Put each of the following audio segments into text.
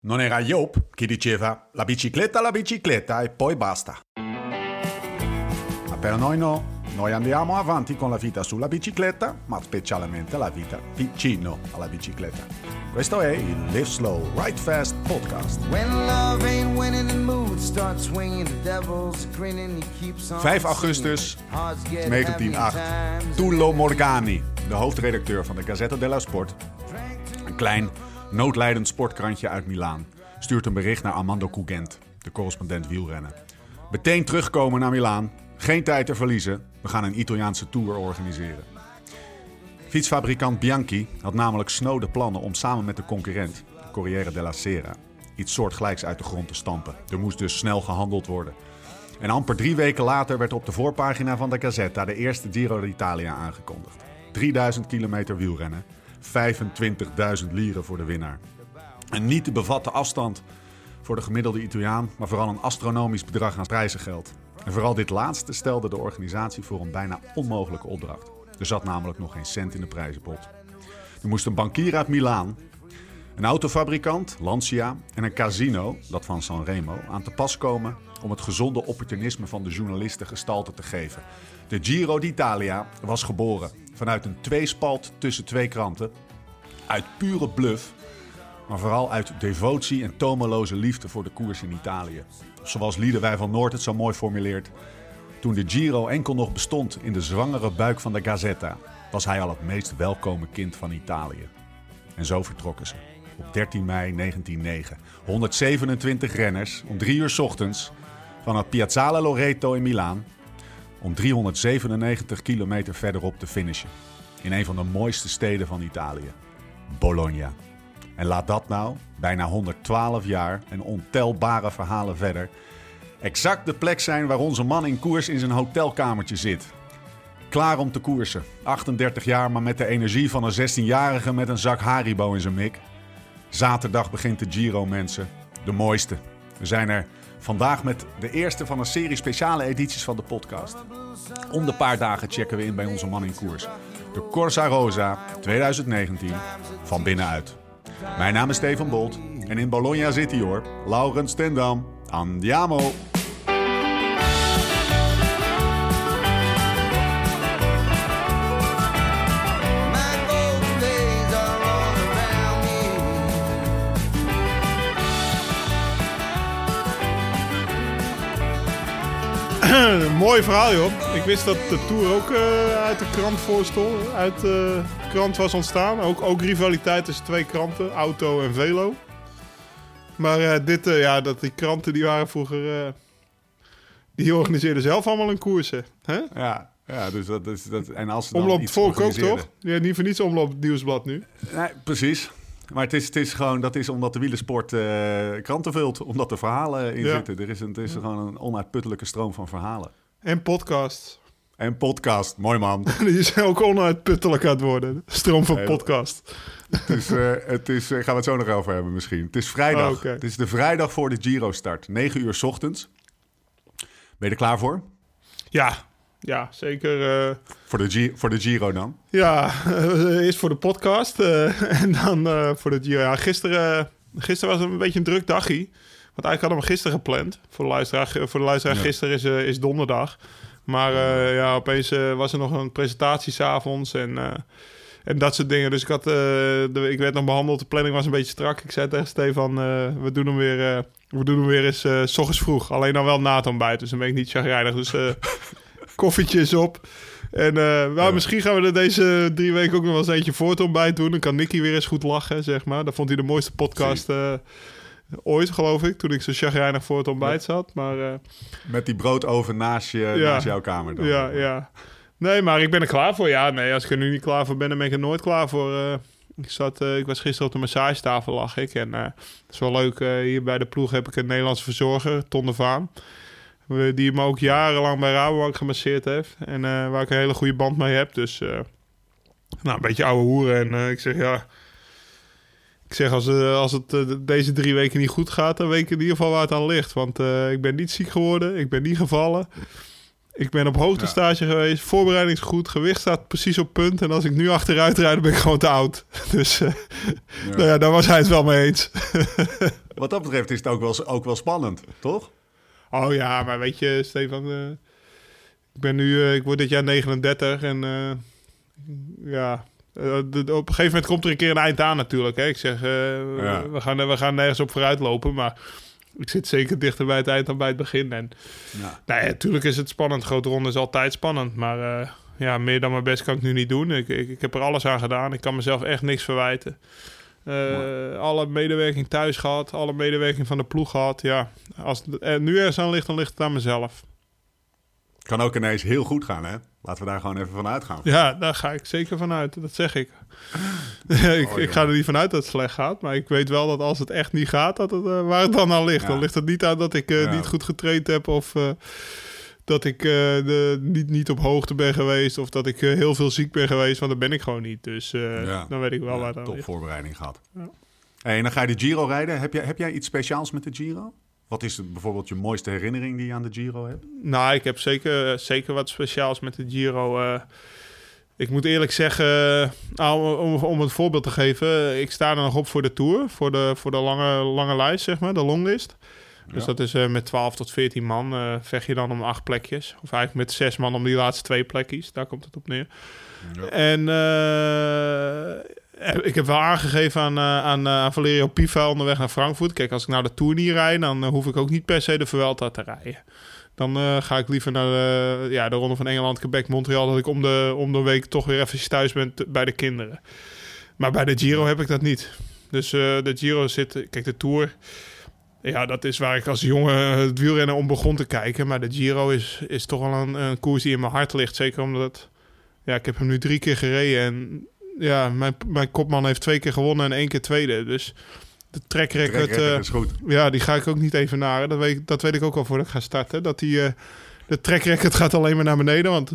Non era Joop chi diceva la bicicletta, la bicicletta e poi basta. Ma per noi no, noi andiamo avanti con la vita sulla bicicletta, ma specialmente la vita vicino alla bicicletta. Questo è il Live Slow, Ride Fast podcast. When love ain't winning, the mood starts swinging. The devil's grinning, he keeps on 5 augustus singing. Hearts get 1908. heavy times. Tullo Morgani, de hoofdredacteur van de Gazzetta dello Sport, een klein noodlijdend sportkrantje uit Milaan, stuurt een bericht naar Armando Cugent, de correspondent wielrennen. Meteen terugkomen naar Milaan, geen tijd te verliezen, we gaan een Italiaanse tour organiseren. Fietsfabrikant Bianchi had namelijk snode plannen om samen met de concurrent, de Corriere della Sera, iets soortgelijks uit de grond te stampen. Er moest dus snel gehandeld worden. En amper drie weken later werd op de voorpagina van de Gazzetta de eerste Giro d'Italia aangekondigd. 3000 kilometer wielrennen, 25.000 lieren voor de winnaar. Een niet te bevatten afstand voor de gemiddelde Italiaan, maar vooral een astronomisch bedrag aan prijzengeld. En vooral dit laatste stelde de organisatie voor een bijna onmogelijke opdracht. Er zat namelijk nog geen cent in de prijzenpot. Er moest een bankier uit Milaan, een autofabrikant, Lancia, en een casino, dat van Sanremo, aan te pas komen om het gezonde opportunisme van de journalisten gestalte te geven. De Giro d'Italia was geboren vanuit een tweespalt tussen twee kranten, uit pure bluff, maar vooral uit devotie en tomeloze liefde voor de koers in Italië. Zoals Liedewij van Noord het zo mooi formuleert. Toen de Giro enkel nog bestond in de zwangere buik van de Gazzetta, was hij al het meest welkome kind van Italië. En zo vertrokken ze. Op 13 mei 1909. 127 renners om 3 uur ochtends van het Piazzale Loreto in Milaan. Om 397 kilometer verderop te finishen. In een van de mooiste steden van Italië. Bologna. En laat dat nou, bijna 112 jaar en ontelbare verhalen verder, exact de plek zijn waar onze man in koers in zijn hotelkamertje zit. Klaar om te koersen. 38 jaar, maar met de energie van een 16-jarige met een zak Haribo in zijn mik. Zaterdag begint de Giro, mensen. De mooiste. We zijn er vandaag met de eerste van een serie speciale edities van de podcast. Om de paar dagen checken we in bij onze man in koers. De Corsa Rosa 2019 van binnenuit. Mijn naam is Steven Bolt en in Bologna zit hij hoor. Laurens Stendam. Andiamo! Mooi verhaal, joh. Ik wist dat de Tour ook eh, uit de krant voorstond. Uit eh, de krant was ontstaan. Ook, ook rivaliteit tussen twee kranten, Auto en Velo. Maar eh, dit, eh, ja, dat die kranten die waren vroeger... eh, die organiseerden zelf allemaal een koersen. Hè? Ja, ja dus dat is dat. En als ze dan Omloop iets Volk ook, toch? Ja, niet voor niets Omloop Nieuwsblad nu. Nee, precies. Maar het is, het is gewoon, dat is omdat de wielersport eh, kranten vult, omdat er verhalen in Ja. zitten. Er is, een, er is gewoon een onuitputtelijke stroom van verhalen. En podcast. En podcast, mooi man. Die is ook onuitputtelijk aan het worden. Stroom van podcast. het is, eh, het is, eh, gaan we het zo nog over hebben misschien. Het is vrijdag. Oh. Het is de vrijdag voor de Giro start. 9 uur 's ochtends. Ben je er klaar voor? Ja, ja zeker. eh, Voor de, Gi- voor de Giro dan? Ja, eh, eerst voor de podcast eh, en dan voor de Giro. Ja, gisteren, gisteren was het een beetje een druk dagje. Want eigenlijk hadden we hem gisteren gepland. Voor de luisteraar, voor de luisteraar Ja. gisteren is, is donderdag. Maar ja, opeens was er nog een presentatie s'avonds en, en dat soort dingen. Dus ik, had, de, ik werd nog behandeld. De planning was een beetje strak. Ik zei tegen Stefan, we doen hem weer, we doen hem weer eens eh, s ochtends vroeg. Alleen dan wel na het ontbijt, dus dan ben ik niet chagrijnig. Dus koffietjes op. En eh, nou, misschien gaan we er deze drie weken ook nog wel eens eentje voor het ontbijt doen. Dan kan Nicky weer eens goed lachen, zeg maar. Dat vond hij de mooiste podcast eh, ooit, geloof ik. Toen ik zo chagrijnig voor het ontbijt zat. Maar eh, Met die broodoven naast, je, Ja. naast jouw kamer dan? ja, ja. Nee, maar ik ben er klaar voor. Ja, nee, als ik er nu niet klaar voor ben, dan ben ik er nooit klaar voor. ik, zat, ik was gisteren op de massagetafel, lag ik. En dat is wel leuk. hier bij de ploeg heb ik een Nederlandse verzorger, Ton de Vaan. Die me ook jarenlang bij Rabobank gemasseerd heeft. En eh, waar ik een hele goede band mee heb. Dus, eh, nou, een beetje ouwe hoeren. En eh, ik zeg, ja... Ik zeg, als, als het deze drie weken niet goed gaat... dan weet ik in ieder geval waar het aan ligt. Want ik ben niet ziek geworden. Ik ben niet gevallen. Ik ben op hoogtestage geweest, voorbereiding is goed, gewicht staat precies op punt. En als ik nu achteruit rijd, dan ben ik gewoon te oud. Dus nou ja, daar was hij het wel mee eens. Wat dat betreft is het ook wel, ook wel spannend, toch? Oh ja, maar weet je, Stefan, eh, ik ben nu, eh, ik word dit jaar 39 en eh, ja, op een gegeven moment komt er een keer een eind aan natuurlijk. Hè. Ik zeg, we, gaan, we gaan nergens op vooruit lopen, maar ik zit zeker dichter bij het eind dan bij het begin. En Ja. nou ja, natuurlijk is het spannend. Grote ronde is altijd spannend, maar ja, meer dan mijn best kan ik nu niet doen. Ik, ik, ik heb er alles aan gedaan. Ik kan mezelf echt niks verwijten. Eh, alle medewerking thuis gehad, alle medewerking van de ploeg gehad. Ja, als het er nu ergens aan ligt, dan ligt het aan mezelf. Kan ook ineens heel goed gaan, hè? Laten we daar gewoon even van uitgaan. Ja, daar ga ik zeker vanuit. Dat zeg ik. ik, Oh, ik ga er niet vanuit dat het slecht gaat. Maar ik weet wel dat als het echt niet gaat, dat het, eh, waar het dan aan ligt. Ja. Dan ligt het niet aan dat ik eh, Ja. niet goed getraind heb of eh, dat ik eh, de, niet, niet op hoogte ben geweest of dat ik eh, heel veel ziek ben geweest. Want dat ben ik gewoon niet. Dus eh, Ja. dan weet ik wel Ja, waar het top voorbereiding gehad. Ja. Hey, en dan ga je de Giro rijden. Heb jij, heb jij iets speciaals met de Giro? Wat is het, bijvoorbeeld je mooiste herinnering die je aan de Giro hebt? Nou, ik heb zeker, zeker wat speciaals met de Giro. ik moet eerlijk zeggen, nou, om, om een voorbeeld te geven, ik sta er nog op voor de Tour, voor de, voor de lange, lange lijst, zeg maar, de longlist. Dus Ja. dat is eh, met 12 tot 14 man, eh, vecht je dan om acht plekjes. Of eigenlijk met zes man om die laatste twee plekjes, daar komt het op neer. Ja. En eh, ik heb wel aangegeven aan, aan, aan Valerio Piva onderweg naar Frankfurt. Kijk, als ik naar de Tour niet rijd, dan hoef ik ook niet per se de Vuelta te rijden. Dan ga ik liever naar de, ja, de Ronde van Engeland, Quebec, Montreal... dat ik om de, om de week toch weer even thuis ben bij de kinderen. Maar bij de Giro heb ik dat niet. Dus de Giro zit... Kijk, de Tour... Ja, dat is waar ik als jongen het wielrennen om begon te kijken. Maar de Giro is, is toch wel een, een koers die in mijn hart ligt. Zeker omdat... Ja, ik heb hem nu drie keer gereden. En ja, mijn, mijn kopman heeft twee keer gewonnen en één keer tweede. Dus de track record... Trek record eh, is goed. ja, die ga ik ook niet even naar. Dat weet, ik- dat weet ik ook al voordat ik ga starten. Dat die, eh, de track record gaat alleen maar naar beneden. Want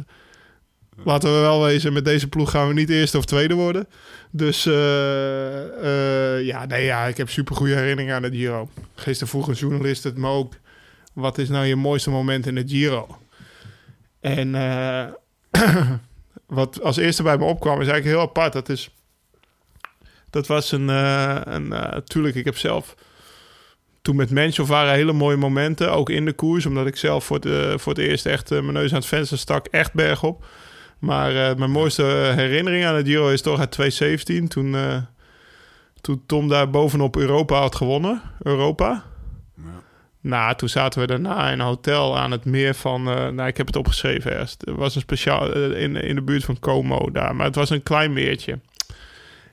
laten we wel wezen, met deze ploeg gaan we niet eerste of tweede worden. Dus eh, eh, ja, nee, ja, ik heb super goede herinneringen aan de Giro. Gisteren vroeg een journalist het me ook. Wat is nou je mooiste moment in de Giro? En eh, wat als eerste bij me opkwam is eigenlijk heel apart. Dat is... Dat was een... een eh, tuurlijk, ik heb zelf toen met Menschov waren hele mooie momenten, ook in de koers, omdat ik zelf voor eh, voor het eerst echt mijn neus aan het venster stak, echt bergop. Maar eh, mijn mooiste herinnering aan de Giro is toch uit 2017, toen, eh, toen Tom daar bovenop Europa had gewonnen. Europa. Ja. Nou, toen zaten we daarna in een hotel aan het meer van... eh, nou, ik heb het opgeschreven ergens. Er was een speciaal... in, in de buurt van Como daar. Maar het was een klein meertje.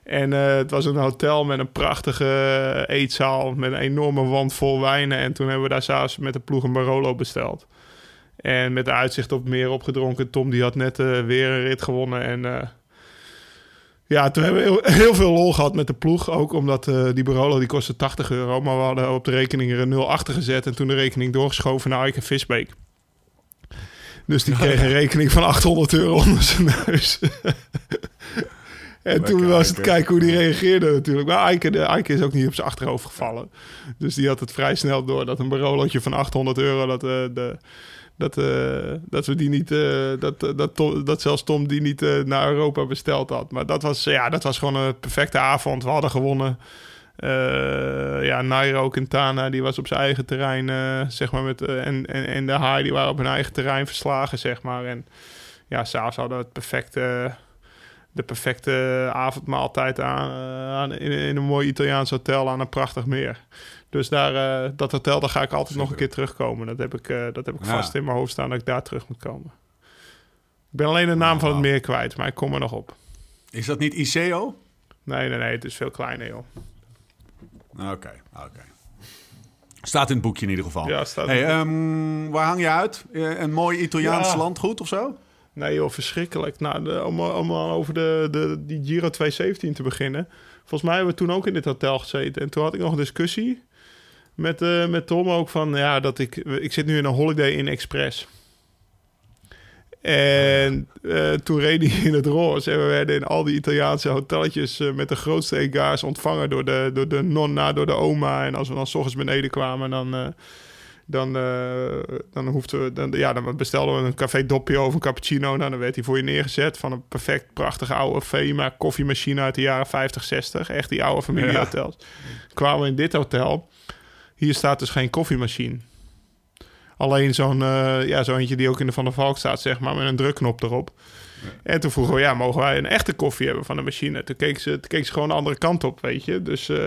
En het was een hotel met een prachtige eetzaal... met een enorme wand vol wijnen. En toen hebben we daar s'avonds met de ploeg een Barolo besteld. En met uitzicht op meer opgedronken. Tom die had net eh, weer een rit gewonnen. En eh, ja, toen hebben we heel, heel veel lol gehad met de ploeg. Ook omdat eh, die Barolo die kostte 80 euro. Maar we hadden op de rekening er een 0 achter gezet. En toen de rekening doorgeschoven naar Eike Visbeek. Dus die kreeg een rekening van 800 euro onder zijn neus. en toen was het Eike. kijken hoe die reageerde natuurlijk. Maar Eike, de, Eike is ook niet op zijn achterhoofd gevallen. Dus die had het vrij snel door dat een Barolootje van 800 euro... dat, de, dat, eh, dat we die niet... eh, dat, eh, dat, dat zelfs Tom die niet naar Europa besteld had. Maar dat was, ja, dat was gewoon een perfecte avond. We hadden gewonnen. Ja, Nairo Quintana, die was op zijn eigen terrein, zeg maar, met, en, en, en de Haai, die waren op hun eigen terrein verslagen, zeg maar. En ja, s'avonds hadden we het perfecte, de perfecte avondmaaltijd aan, in een mooi Italiaans hotel aan een prachtig meer. Dus daar, eh, dat hotel, daar ga ik altijd nog een keer terugkomen. Dat heb ik, eh, dat heb ik Ja. vast in mijn hoofd staan dat ik daar terug moet komen. Ik ben alleen de naam van het Wauw. meer kwijt, maar ik kom er nog op. Is dat niet ICO? Nee, nee, nee, het is veel kleiner, joh. Oké, oké. Staat in het boekje in ieder geval. Ja, staat hey, ehm, waar hang je uit? Eh, Een mooi Italiaans Ja. landgoed of zo? Nee joh, verschrikkelijk. Nou, de, om, om al over de, de, die Giro 217 te beginnen. Volgens mij hebben we toen ook in dit hotel gezeten. En toen had ik nog een discussie met, eh, met Tom ook van... Ja, dat ik... Ik zit nu in een Holiday Inn Express. En eh, toen reed hij in het roze. En we werden in al die Italiaanse hotelletjes... eh, met de grootste egaars ontvangen door de, door de nonna, door de oma. En als we dan s ochtends beneden kwamen, dan... Dan, dan, hoefden we, dan, ja, dan bestelden we een café doppio of een cappuccino. Nou, dan werd hij voor je neergezet van een perfect prachtige oude Fema koffiemachine uit de jaren 50, 60. Echt die oude familiehotels. Kwamen we in dit hotel. Hier staat dus geen koffiemachine. Alleen zo'n eh, ja, zo eentje die ook in de Van der Valk staat, zeg maar, met een drukknop erop. En toen vroegen we, ja, mogen wij een echte koffie hebben van de machine? Toen keek ze, toen keek ze gewoon de andere kant op, weet je. Dus uh,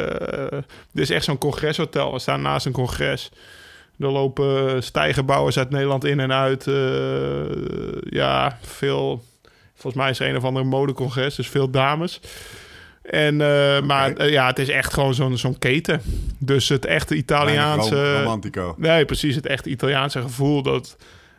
dit is echt zo'n congreshotel. We staan naast een congres. Er lopen stijgerbouwers uit Nederland in en uit. Uh, ja, veel... Volgens mij is er een of andere modecongres, dus veel dames. En, uh, Maar uh, ja, het is echt gewoon zo'n zo'n keten. Dus het echte Italiaanse... Romantico. Nee, precies. Het echte Italiaanse gevoel dat,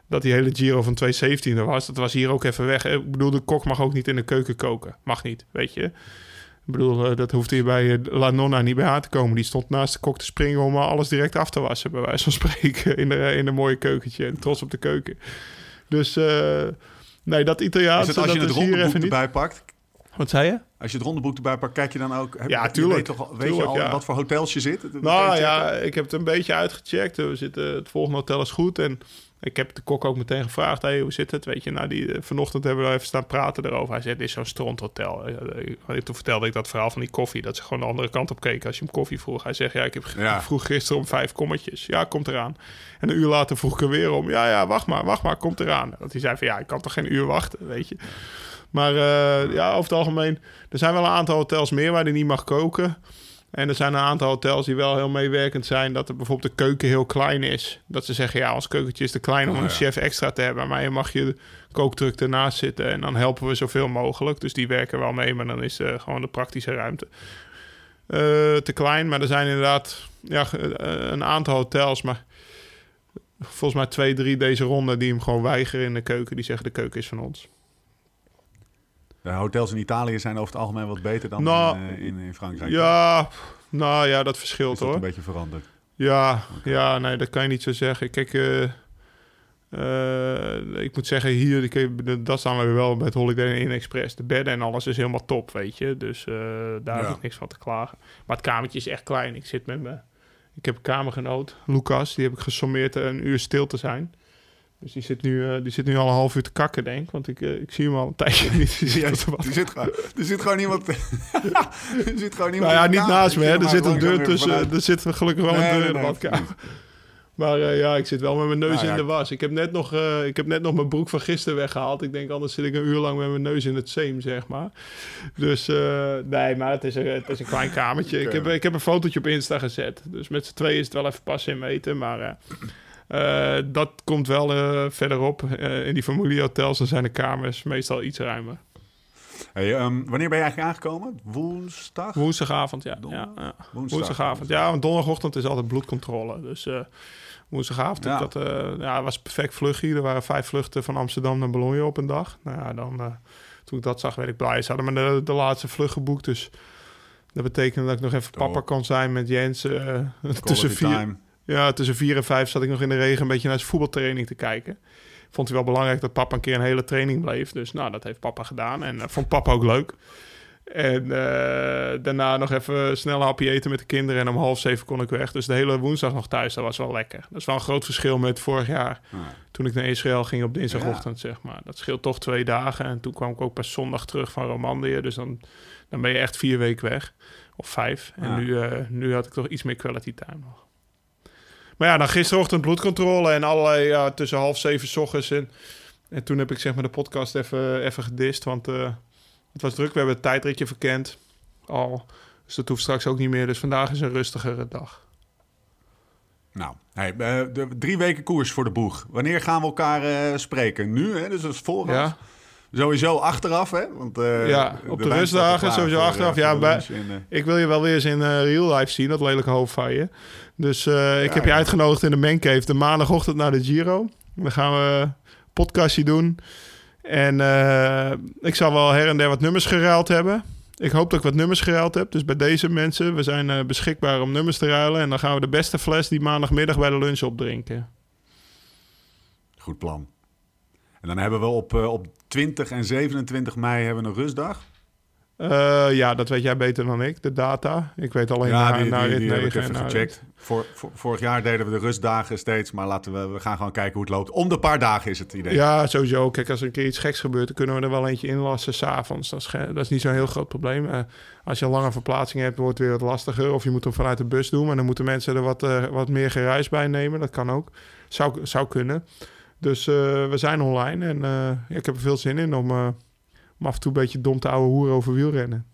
dat die hele Giro van 2017 er was. Dat was hier ook even weg. Ik bedoel, de kok mag ook niet in de keuken koken. Mag niet, weet je. Ik bedoel, uh, dat hoeft hier bij La Nonna niet bij aan te komen. Die stond naast de kok te springen om alles direct af te wassen. Bij wijze van spreken. In de, in de mooie keukentje. En trots op de keuken. Dus... Nee, dat Italiaanse... Is het als je het hier rondeboek even niet. erbij pakt, Wat zei je? Als je het rondeboek erbij pakt, kijk je dan ook... Heb, Ja, je tuurlijk. Weet, toch, weet Tuurlijk, je al ja. wat voor hotels je zit? Nou ja, ik heb het een beetje uitgecheckt. We zitten, het volgende hotel is goed. En ik heb de kok ook meteen gevraagd: hey, hoe zit het? Weet je, nou, die, eh, vanochtend hebben we even staan praten erover. Hij zei: Dit is zo'n stronthotel. Eh, eh, Toen vertelde ik dat verhaal van die koffie. Dat ze gewoon de andere kant op keken als je hem koffie vroeg. Hij zegt: Ja, ik, heb, g- Ja. ik vroeg gisteren om vijf kommetjes. Ja, komt eraan. En een uur later vroeg ik er weer om. Ja, ja, wacht maar, wacht maar, komt eraan. Dat hij zei: van Ja, ik kan toch geen uur wachten, weet je. Maar eh, ja, over het algemeen, er zijn wel een aantal hotels meer waar die niet mag koken. En er zijn een aantal hotels die wel heel meewerkend zijn. Dat er bijvoorbeeld de keuken heel klein is. Dat ze zeggen, ja, ons keukentje is te klein om Oh, een ja. chef extra te hebben. Maar je mag je kooktruck ernaast zitten. En dan helpen we zoveel mogelijk. Dus die werken wel mee, maar dan is eh, gewoon de praktische ruimte eh, te klein. Maar er zijn inderdaad ja, een aantal hotels. Maar volgens mij twee, drie deze ronde die hem gewoon weigeren in de keuken. Die zeggen, de keuken is van ons. De hotels in Italië zijn over het algemeen wat beter dan Nou, in, eh, in, in Frankrijk. Ja, nou ja, dat is verschilt dat hoor. een beetje veranderd. Ja, ja, nee, dat kan je niet zo zeggen. Kijk, eh, eh, ik moet zeggen, hier, ik, dat staan we wel met Holiday Inn Express. De bedden en alles is helemaal top, weet je. Dus daar Ja. heb ik niks van te klagen. Maar het kamertje is echt klein. Ik zit met me. Ik heb een kamergenoot, Lucas, die heb ik gesommeerd een uur stil te zijn. Dus die zit nu, eh, die zit nu al een half uur te kakken, denk ik. Want ik, eh, ik zie hem al een tijdje niet. Die zit er, zit gewoon, er zit gewoon iemand... er zit gewoon iemand Nou ja, in niet naast me, hè. Er zit een deur tussen. Er zit gelukkig wel Nee, een deur in de badkamer. Maar eh, ja, ik zit wel met mijn neus Nou ja. in de was. Ik heb, net nog, ik heb net nog mijn broek van gisteren weggehaald. Ik denk, anders zit ik een uur lang met mijn neus in het zeem, zeg maar. Dus nee, maar het is een, het is een klein kamertje. Ik heb, ik heb een fotootje op Insta gezet. Dus met z'n tweeën is het wel even passen en meten. Maar eh, dat komt wel eh, verderop. Eh, in die familiehotels dan zijn de kamers meestal iets ruimer. Hey, ehm, wanneer ben je eigenlijk aangekomen? Woensdag? Woensdagavond, ja. Ja, ja. Woensdag. Woensdagavond, ja, want donderdagochtend is altijd bloedcontrole. Dus woensdagavond, Ja. dat, ja, het was perfect vluchtje. Er waren vijf vluchten van Amsterdam naar Bologna op een dag. Nou ja, dan, toen ik dat zag, werd ik blij. Ze hadden me de, de laatste vlucht geboekt, dus dat betekende dat ik nog even papa kon zijn met Jens. tussen, vier. Ja, tussen vier en vijf zat ik nog in de regen een beetje naar zijn voetbaltraining te kijken. Vond hij wel belangrijk dat papa een keer een hele training bleef. Dus nou, dat heeft papa gedaan. En eh, vond papa ook leuk. En eh, daarna nog even snel een hapje eten met de kinderen. En om half zeven kon ik weg. Dus de hele woensdag nog thuis. Dat was wel lekker. Dat is wel een groot verschil met vorig jaar. Ah. Toen ik naar Israël ging op dinsdagochtend, zeg maar. Dat scheelt toch twee dagen. En toen kwam ik ook pas zondag terug van Romandie. Dus dan, dan ben je echt vier weken weg. Of vijf. En Ja. nu, eh, nu had ik toch iets meer quality time nog. Maar ja, dan gisterochtend bloedcontrole en allerlei ja, tussen half zeven 's ochtends. En, en toen heb ik zeg maar de podcast even, even gedist, want eh, het was druk. We hebben het tijdritje verkend al. Dus dat hoeft straks ook niet meer. Dus vandaag is een rustigere dag. Nou, hey, eh, de, drie weken koers voor de boeg. Wanneer gaan we elkaar eh, spreken? Nu, hè? Dus dat is vooraf. Ja, Sowieso achteraf, hè? Want, eh, Ja, op de rustdagen sowieso voor, achteraf. eh, Ja, bij- en, eh, ik wil je wel weer eens in real life zien, dat lelijke hoofd van je. Dus ik Ja, heb je uitgenodigd in de Mancave de maandagochtend naar de Giro. Dan gaan we een podcastje doen. En ik zal wel her en der wat nummers geruild hebben. Ik hoop dat ik wat nummers geruild heb. Dus bij deze mensen, we zijn beschikbaar om nummers te ruilen. En dan gaan we de beste fles die maandagmiddag bij de lunch opdrinken. Goed plan. En dan hebben we op, eh, op 20 en 27 mei hebben we een rustdag. Eh, ja, dat weet jij beter dan ik, de data. Ik weet alleen ja, naar, die, naar die, rit die heb ik 9 en even gecheckt. Vorig jaar deden we de rustdagen steeds, maar laten we, we gaan gewoon kijken hoe het loopt. Om de paar dagen is het idee. Ja, sowieso. Kijk, als er een keer iets geks gebeurt, dan kunnen we er wel eentje inlassen s'avonds. Dat, is dat is niet zo'n heel groot probleem. Eh, als je een lange verplaatsing hebt, wordt het weer wat lastiger. Of je moet hem vanuit de bus doen, maar dan moeten mensen er wat, wat meer gereis bij nemen. Dat kan ook. Zou, zou kunnen. Dus eh, we zijn online en eh, ik heb er veel zin in om, eh, om af en toe een beetje dom te ouwe hoeren over wielrennen.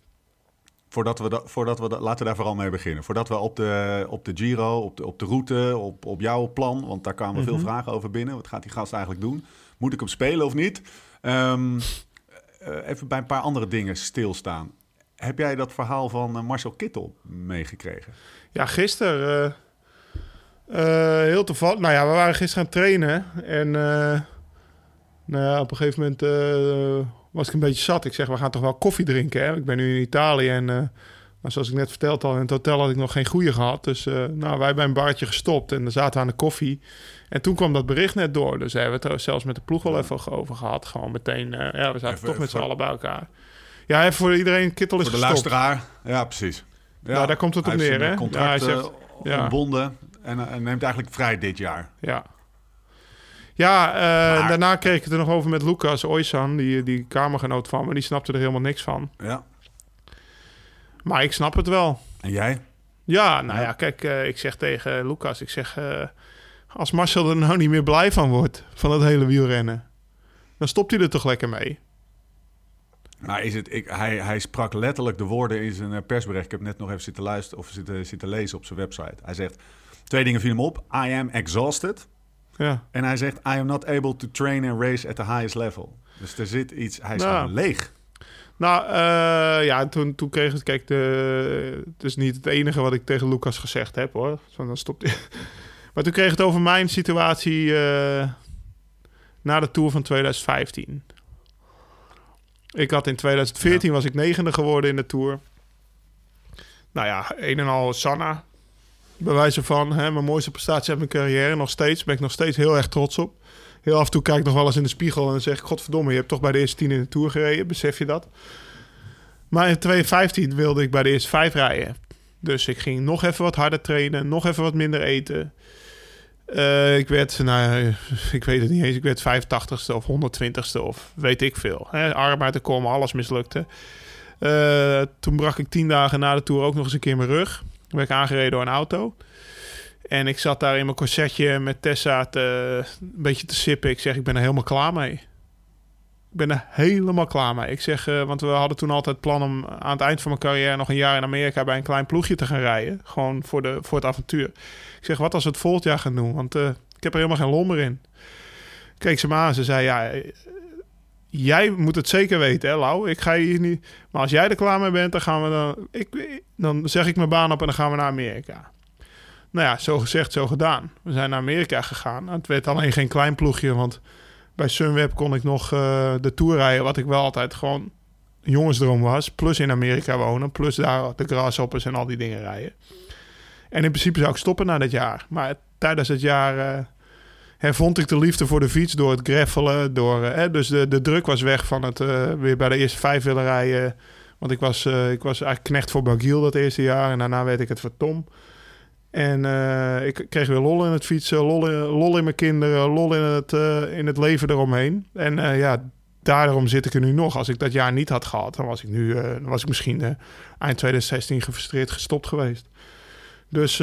Voordat we, da- voordat we da- laten we daar vooral mee beginnen. Voordat we op de, op de Giro, op de, op de route, op, op jouw plan, want daar kwamen veel Mhm. vragen over binnen. Wat gaat die gast eigenlijk doen? Moet ik hem spelen of niet? Ehm, eh, even bij een paar andere dingen stilstaan. Heb jij dat verhaal van Marcel Kittel meegekregen? Ja, gisteren. Heel toevallig. Nou ja, we waren gisteren aan het trainen. En eh, nou ja, op een gegeven moment eh, was ik een beetje zat. Ik zeg, we gaan toch wel koffie drinken. Hè? Ik ben nu in Italië en eh, nou, zoals ik net verteld al, in het hotel had ik nog geen goede gehad. Dus eh, nou, wij bij een barretje gestopt en dan zaten we aan de koffie. En toen kwam dat bericht net door. Dus daar hebben we het zelfs met de ploeg wel even over gehad. Gewoon meteen, eh, ja, we zaten Even- toch met z'n allen bij elkaar. Ja, even voor iedereen, Kittel is Voor de gestopt. luisteraar? Ja, precies. Ja, Nou, daar komt het op neer, hè? contract Ja, hij zegt- eh, ja. ontbonden en, eh, en neemt eigenlijk vrij dit jaar. Ja. Ja, eh, Maar- daarna kreeg ik het er nog over met Lucas Oysan, die, die kamergenoot van me. Die snapte er helemaal niks van. Ja. Maar ik snap het wel. En jij? Ja, nou Ja. ja, kijk, eh, ik zeg tegen Lucas, ik zeg... als Marcel er nou niet meer blij van wordt, van het hele wielrennen... dan stopt hij er toch lekker mee. Maar is het, ik, hij, hij sprak letterlijk de woorden in zijn persbericht. Ik heb net nog even zitten luisteren of zitten, zitten lezen op zijn website. Hij zegt, twee dingen vielen me op. I am exhausted. Ja, En hij zegt, I am not able to train and race at the highest level. Dus er zit iets, hij is Nou. gewoon leeg. nou eh, ja, toen, toen kreeg het... Kijk, de, het is niet het enige wat ik tegen Lucas gezegd heb, hoor. Zo, dan stopt hij. Maar toen kreeg het over mijn situatie eh, na de Tour van 2015. Ik had in 2014 was ik negende geworden in de Tour. Nou ja, een en al Sanna. Bij wijze van hè, mijn mooiste prestatie uit mijn carrière. Nog steeds. Ben ik nog steeds heel erg trots op. Heel af en toe kijk ik nog wel eens in de spiegel en zeg. Godverdomme, je hebt toch bij de eerste tien in de Tour gereden. Besef je dat? Maar in 2015 wilde ik bij de eerste vijf rijden. Dus ik ging nog even wat harder trainen. Nog even wat minder eten. Eh, ik werd, nou, ik weet het niet eens, ik werd 85ste of 120ste of weet ik veel. Hè, arm uit alles mislukte. Eh, toen brak ik tien dagen na de tour ook nog eens een keer mijn rug. Ik aangereden door een auto. En ik zat daar in mijn corsetje met Tessa te, een beetje te sippen. Ik zeg, ik ben er helemaal klaar mee. Ik ben er helemaal klaar mee. Ik zeg, eh, want we hadden toen altijd plan om aan het eind van mijn carrière nog een jaar in Amerika bij een klein ploegje te gaan rijden. Gewoon voor, de, voor het avontuur. Ik zeg, wat als we het volgend jaar gaan doen? Want eh, ik heb er helemaal geen lol meer in. Keek ze me aan. Ze zei, ja, jij moet het zeker weten, hè, Lau. Ik ga hier niet... Maar als jij er klaar mee bent, dan gaan we dan... Ik, dan zeg ik mijn baan op en dan gaan we naar Amerika. Nou ja, zo gezegd, zo gedaan. We zijn naar Amerika gegaan. Het werd alleen geen klein ploegje, want bij Sunweb kon ik nog eh, de Tour rijden... wat ik wel altijd gewoon jongensdroom was. Plus in Amerika wonen, plus daar de grasshoppers en al die dingen rijden. En in principe zou ik stoppen na dat jaar. Maar tijdens het jaar eh, hervond ik de liefde voor de fiets door het greffelen. Door, eh, dus de, de druk was weg van het eh, weer bij de eerste vijf willen rijden. Want ik was, eh, ik was eigenlijk knecht voor Bagiel dat eerste jaar. En daarna werd ik het voor Tom. En ik kreeg weer lol in het fietsen, lol in, mijn kinderen, lol in het, in het leven eromheen. En ja, daarom zit ik er nu nog. Als ik dat jaar niet had gehad, dan was ik nu dan was ik misschien eind 2016 gefrustreerd gestopt geweest. Dus,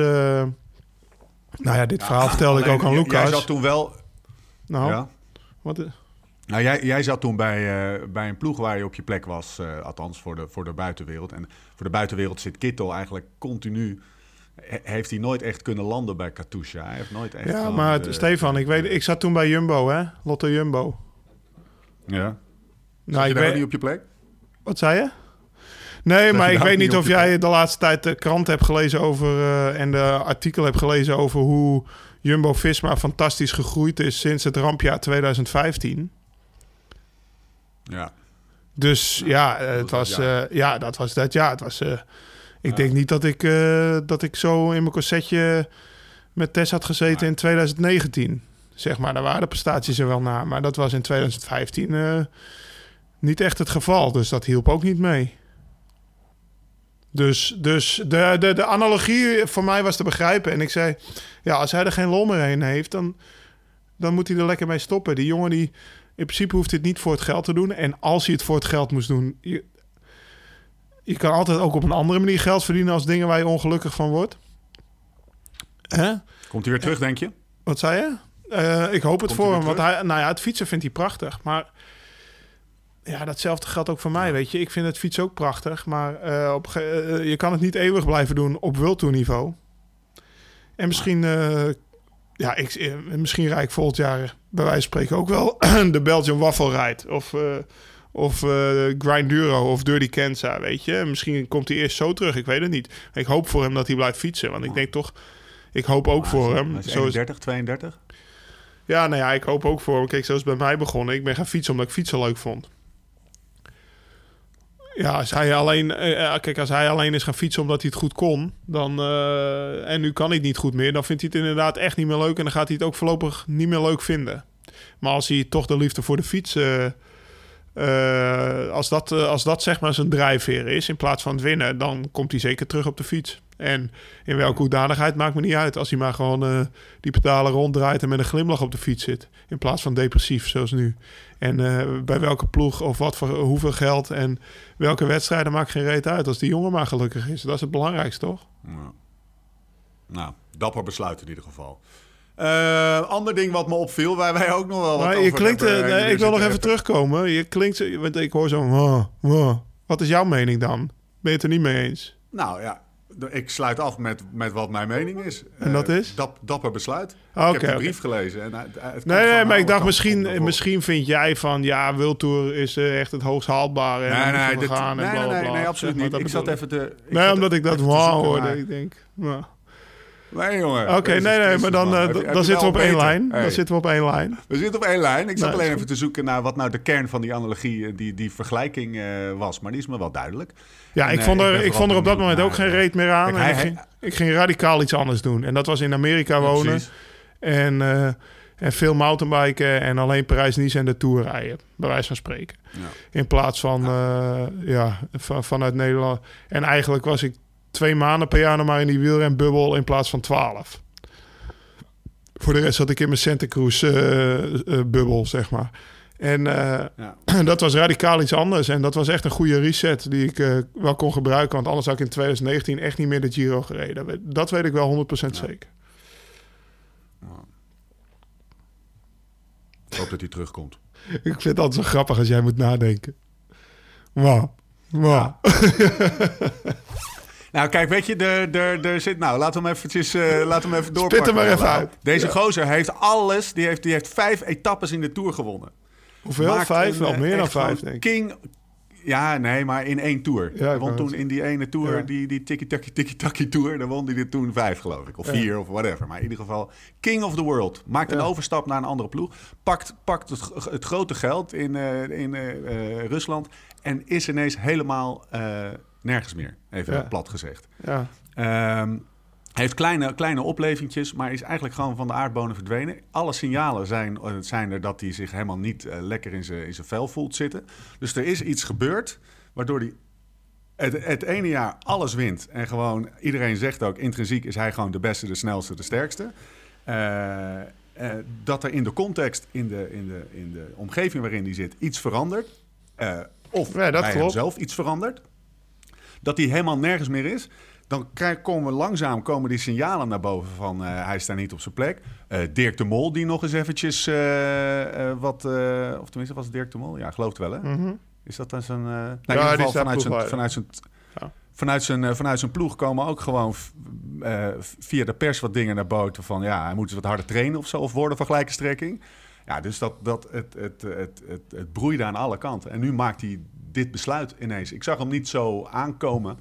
nou ja, dit verhaal vertelde ik ook aan Lucas. Jij zat toen wel... nou, Ja. wat, eh, Nou, jij, jij zat toen bij, eh, bij een ploeg waar je op je plek was, eh, althans voor de, voor de buitenwereld. En voor de buitenwereld zit Kittel eigenlijk continu. he- heeft hij nooit echt kunnen landen bij Katusha. Hij heeft nooit echt. ja, maar de- Stefan, ik weet, ik zat toen bij Jumbo, hè? Lotte Jumbo. Ja. Nou, Zat je ik weet, niet op je plek? Wat zei je? Nee, maar ik daar weet niet of jij de laatste tijd de krant hebt gelezen over eh, en de artikel hebt gelezen over hoe Jumbo Visma fantastisch gegroeid is sinds het rampjaar 2015. Ja. Dus ja, eh, het was dat eh, ja, dat was dat jaar. Het was, ik denk niet dat ik, dat ik zo in mijn corsetje met Tess had gezeten in 2019. Zeg maar, daar waren de prestaties er wel naar. Maar dat was in 2015 eh, niet echt het geval. Dus dat hielp ook niet mee. Dus, dus de, de, de analogie voor mij was te begrijpen. En ik zei, ja, als hij er geen lol meer in heeft, dan, dan moet hij er lekker mee stoppen. Die jongen die, in principe hoeft dit niet voor het geld te doen. En als hij het voor het geld moest doen, je, je kan altijd ook op een andere manier geld verdienen als dingen waar je ongelukkig van wordt. Hè? Komt hij weer terug, denk je? Wat zei je? Eh, ik hoop het Komt voor hem. Want hij, nou ja, het fietsen vindt hij prachtig. Maar ja, datzelfde geldt ook voor mij, weet je. Ik vind het fietsen ook prachtig. Maar eh, op, ge- eh, je kan het niet eeuwig blijven doen op World Tour niveau. En misschien, eh, ja, ik, eh, misschien rijd ik volgend jaar bij wijze van spreken ook wel de Belgian Waffle Ride. Of, eh of eh Grinduro of Dirty Kenza, weet je. Misschien komt hij eerst zo terug, ik weet het niet. Ik hoop voor hem dat hij blijft fietsen. Want ik denk toch, ik hoop ook voor hem. Hij is- 31, 32. ja, nou ja, ik hoop ook voor hem. Kijk, zoals bij mij begonnen. Ik ben gaan fietsen omdat ik fietsen leuk vond. Ja, als hij alleen, eh, eh, kijk, als hij alleen is gaan fietsen omdat hij het goed kon, dan, eh, en nu kan hij het niet goed meer, dan vindt hij het inderdaad echt niet meer leuk en dan gaat hij het ook voorlopig niet meer leuk vinden. Maar als hij toch de liefde voor de fiets, eh, als, dat, eh, als dat zeg maar zijn drijfveer is in plaats van het winnen, dan komt hij zeker terug op de fiets. En in welke hoedanigheid maakt me niet uit. Als hij maar gewoon eh, die pedalen ronddraait en met een glimlach op de fiets zit. In plaats van depressief zoals nu. En bij welke ploeg of wat voor hoeveel geld en welke wedstrijden maakt geen reet uit. Als die jongen maar gelukkig is. Dat is het belangrijkste, toch? Ja. Nou, dapper besluit in ieder geval. Eh, ander ding wat me opviel, waar wij ook nog wel wat Maar je klinkt, hebben, eh, eh, nee, ik wil nog even terugkomen. Je klinkt, want ik hoor zo. Wat is jouw mening dan? Ben je het er niet mee eens? Nou ja, ik sluit af met, met wat mijn mening is. En dat is? Dap, dapper besluit. Ah, ik heb de brief gelezen. En, het Nee, nee, maar ik dacht misschien, misschien vind jij van ja, World Tour is echt het hoogst haalbare. En Nee, nee, dit- gaan en nee, bla, nee, bla, nee, nee, absoluut niet. Ik zat even te... ik Nee, omdat ik dat wauw hoorde. Ik denk, nou. Nee, jongen. Oké, nee, nee, maar dan, eh, dan zitten we op één lijn. Dan zitten we op één lijn. We zitten op één lijn. Ik zat Nee, alleen even te zoeken naar wat nou de kern van die analogie, eh, die, die vergelijking eh, was. Maar die is me wel duidelijk. Ja, En, ik vond er, ik vond er op dat moment ook geen reet meer aan. kijk, en hij- ik, ging, ik ging radicaal iets anders doen. En dat was in Amerika wonen. Precies. En, en veel mountainbiken en alleen Parijs-Nice en de Tour rijden. Bij wijze van spreken. Ja. In plaats van eh, ja, van, vanuit Nederland. En eigenlijk was ik twee maanden per jaar nog maar in die wielrenbubbel in plaats van twaalf. Voor de rest zat ik in mijn Santa Cruz eh, eh, bubbel, zeg maar. En eh, Ja. dat was radicaal iets anders. En dat was echt een goede reset die ik wel kon gebruiken. Want anders had ik in 2019 echt niet meer de Giro gereden. Dat weet ik wel 100% zeker. Ik hoop dat hij terugkomt. Ik vind het altijd zo grappig als jij moet nadenken. Wauw. Wauw. Nou, kijk, weet je, er, er, er zit... Nou, laten we hem eventjes uh, laten we hem even doorpakken. Spit er maar even uit. Deze Ja. gozer heeft alles... Die heeft, die heeft vijf etappes in de Tour gewonnen. Hoeveel? Maakt Vijf? Wel eh, meer dan vijf, denk ik. King... Ja, nee, maar in één Tour. Ja, hij ik won wou toen in die ene Tour, Ja. die, die tiki-taki tiki-taki Tour... daar won hij er toen vijf, geloof ik. Of Ja. vier, of whatever. Maar in ieder geval, King of the World. Maakt een overstap naar een andere ploeg. Pakt, pakt het, het grote geld in, eh, in eh, eh, Rusland... en is ineens helemaal eh, nergens meer. Even Ja. plat gezegd. Ja. Ehm, heeft kleine, kleine oplevingjes, maar is eigenlijk gewoon van de aardbonen verdwenen. Alle signalen zijn, eh, zijn er dat hij zich helemaal niet eh, lekker in zijn vel voelt zitten. Dus er is iets gebeurd waardoor hij het, het ene jaar alles wint. En gewoon iedereen zegt ook, intrinsiek is hij gewoon de beste, de snelste, de sterkste. Eh, dat er in de context, in de, in, de, in de omgeving waarin hij zit, iets verandert. Of Ja, dat bij klopt. hemzelf iets verandert. Dat hij helemaal nergens meer is. Dan krijg, komen we langzaam komen die signalen naar boven van eh, hij staat niet op zijn plek. Eh, Dirk de Mol die nog eens eventjes eh, eh, wat... eh, of tenminste was het Dirk de Mol? Ja, geloof het wel hè? Mhm. Is dat dan zijn... eh nou, in ieder geval vanuit zijn, vanuit, zijn, Ja. vanuit, zijn, vanuit zijn ploeg komen ook gewoon eh, via de pers wat dingen naar boven van... ja, hij moet eens wat harder trainen of zo, of worden van gelijke strekking. Ja, dus dat, dat, het, het, het, het, het broeide aan alle kanten. En nu maakt hij dit besluit ineens. Ik zag hem niet zo aankomen.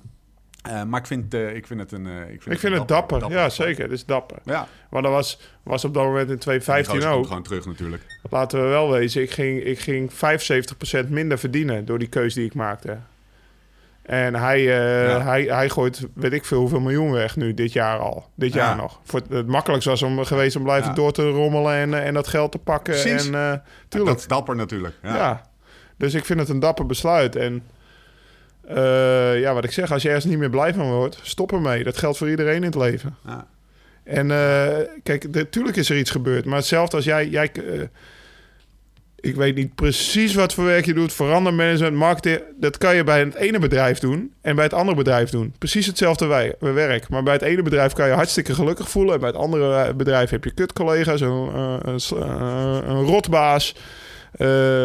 eh, maar ik vind, eh, ik vind het een... eh, ik vind, Ik vind een het dapper. Ja, zeker. Het is dapper. Ja, Maar dat was, was op dat moment in die 2015 gozer komt ook. gewoon terug natuurlijk. Laten we wel wezen, ik ging, ik ging 75% minder verdienen door die keuze die ik maakte. En hij, Ja. hij, hij gooit, weet ik veel, hoeveel miljoen weg nu, dit jaar al. Dit Ja. jaar nog. Voor het, het makkelijkste was om geweest om blijven Ja. door te rommelen en, en dat geld te pakken. Precies. En, tuurlijk. Dat is dapper natuurlijk. ja. Dus ik vind het een dapper besluit. En Eh, ja, wat ik zeg, als je ergens niet meer blij van wordt, stop ermee. Dat geldt voor iedereen in het leven. Ja. En eh, kijk, natuurlijk is er iets gebeurd. Maar hetzelfde als jij... jij eh, ik weet niet precies wat voor werk je doet. Verandermanagement, marketing. Dat kan je bij het ene bedrijf doen en bij het andere bedrijf doen. Precies hetzelfde wij- werk. Maar bij het ene bedrijf kan je hartstikke gelukkig voelen. En bij het andere bedrijf heb je kutcollega's, een, een, rotbaas.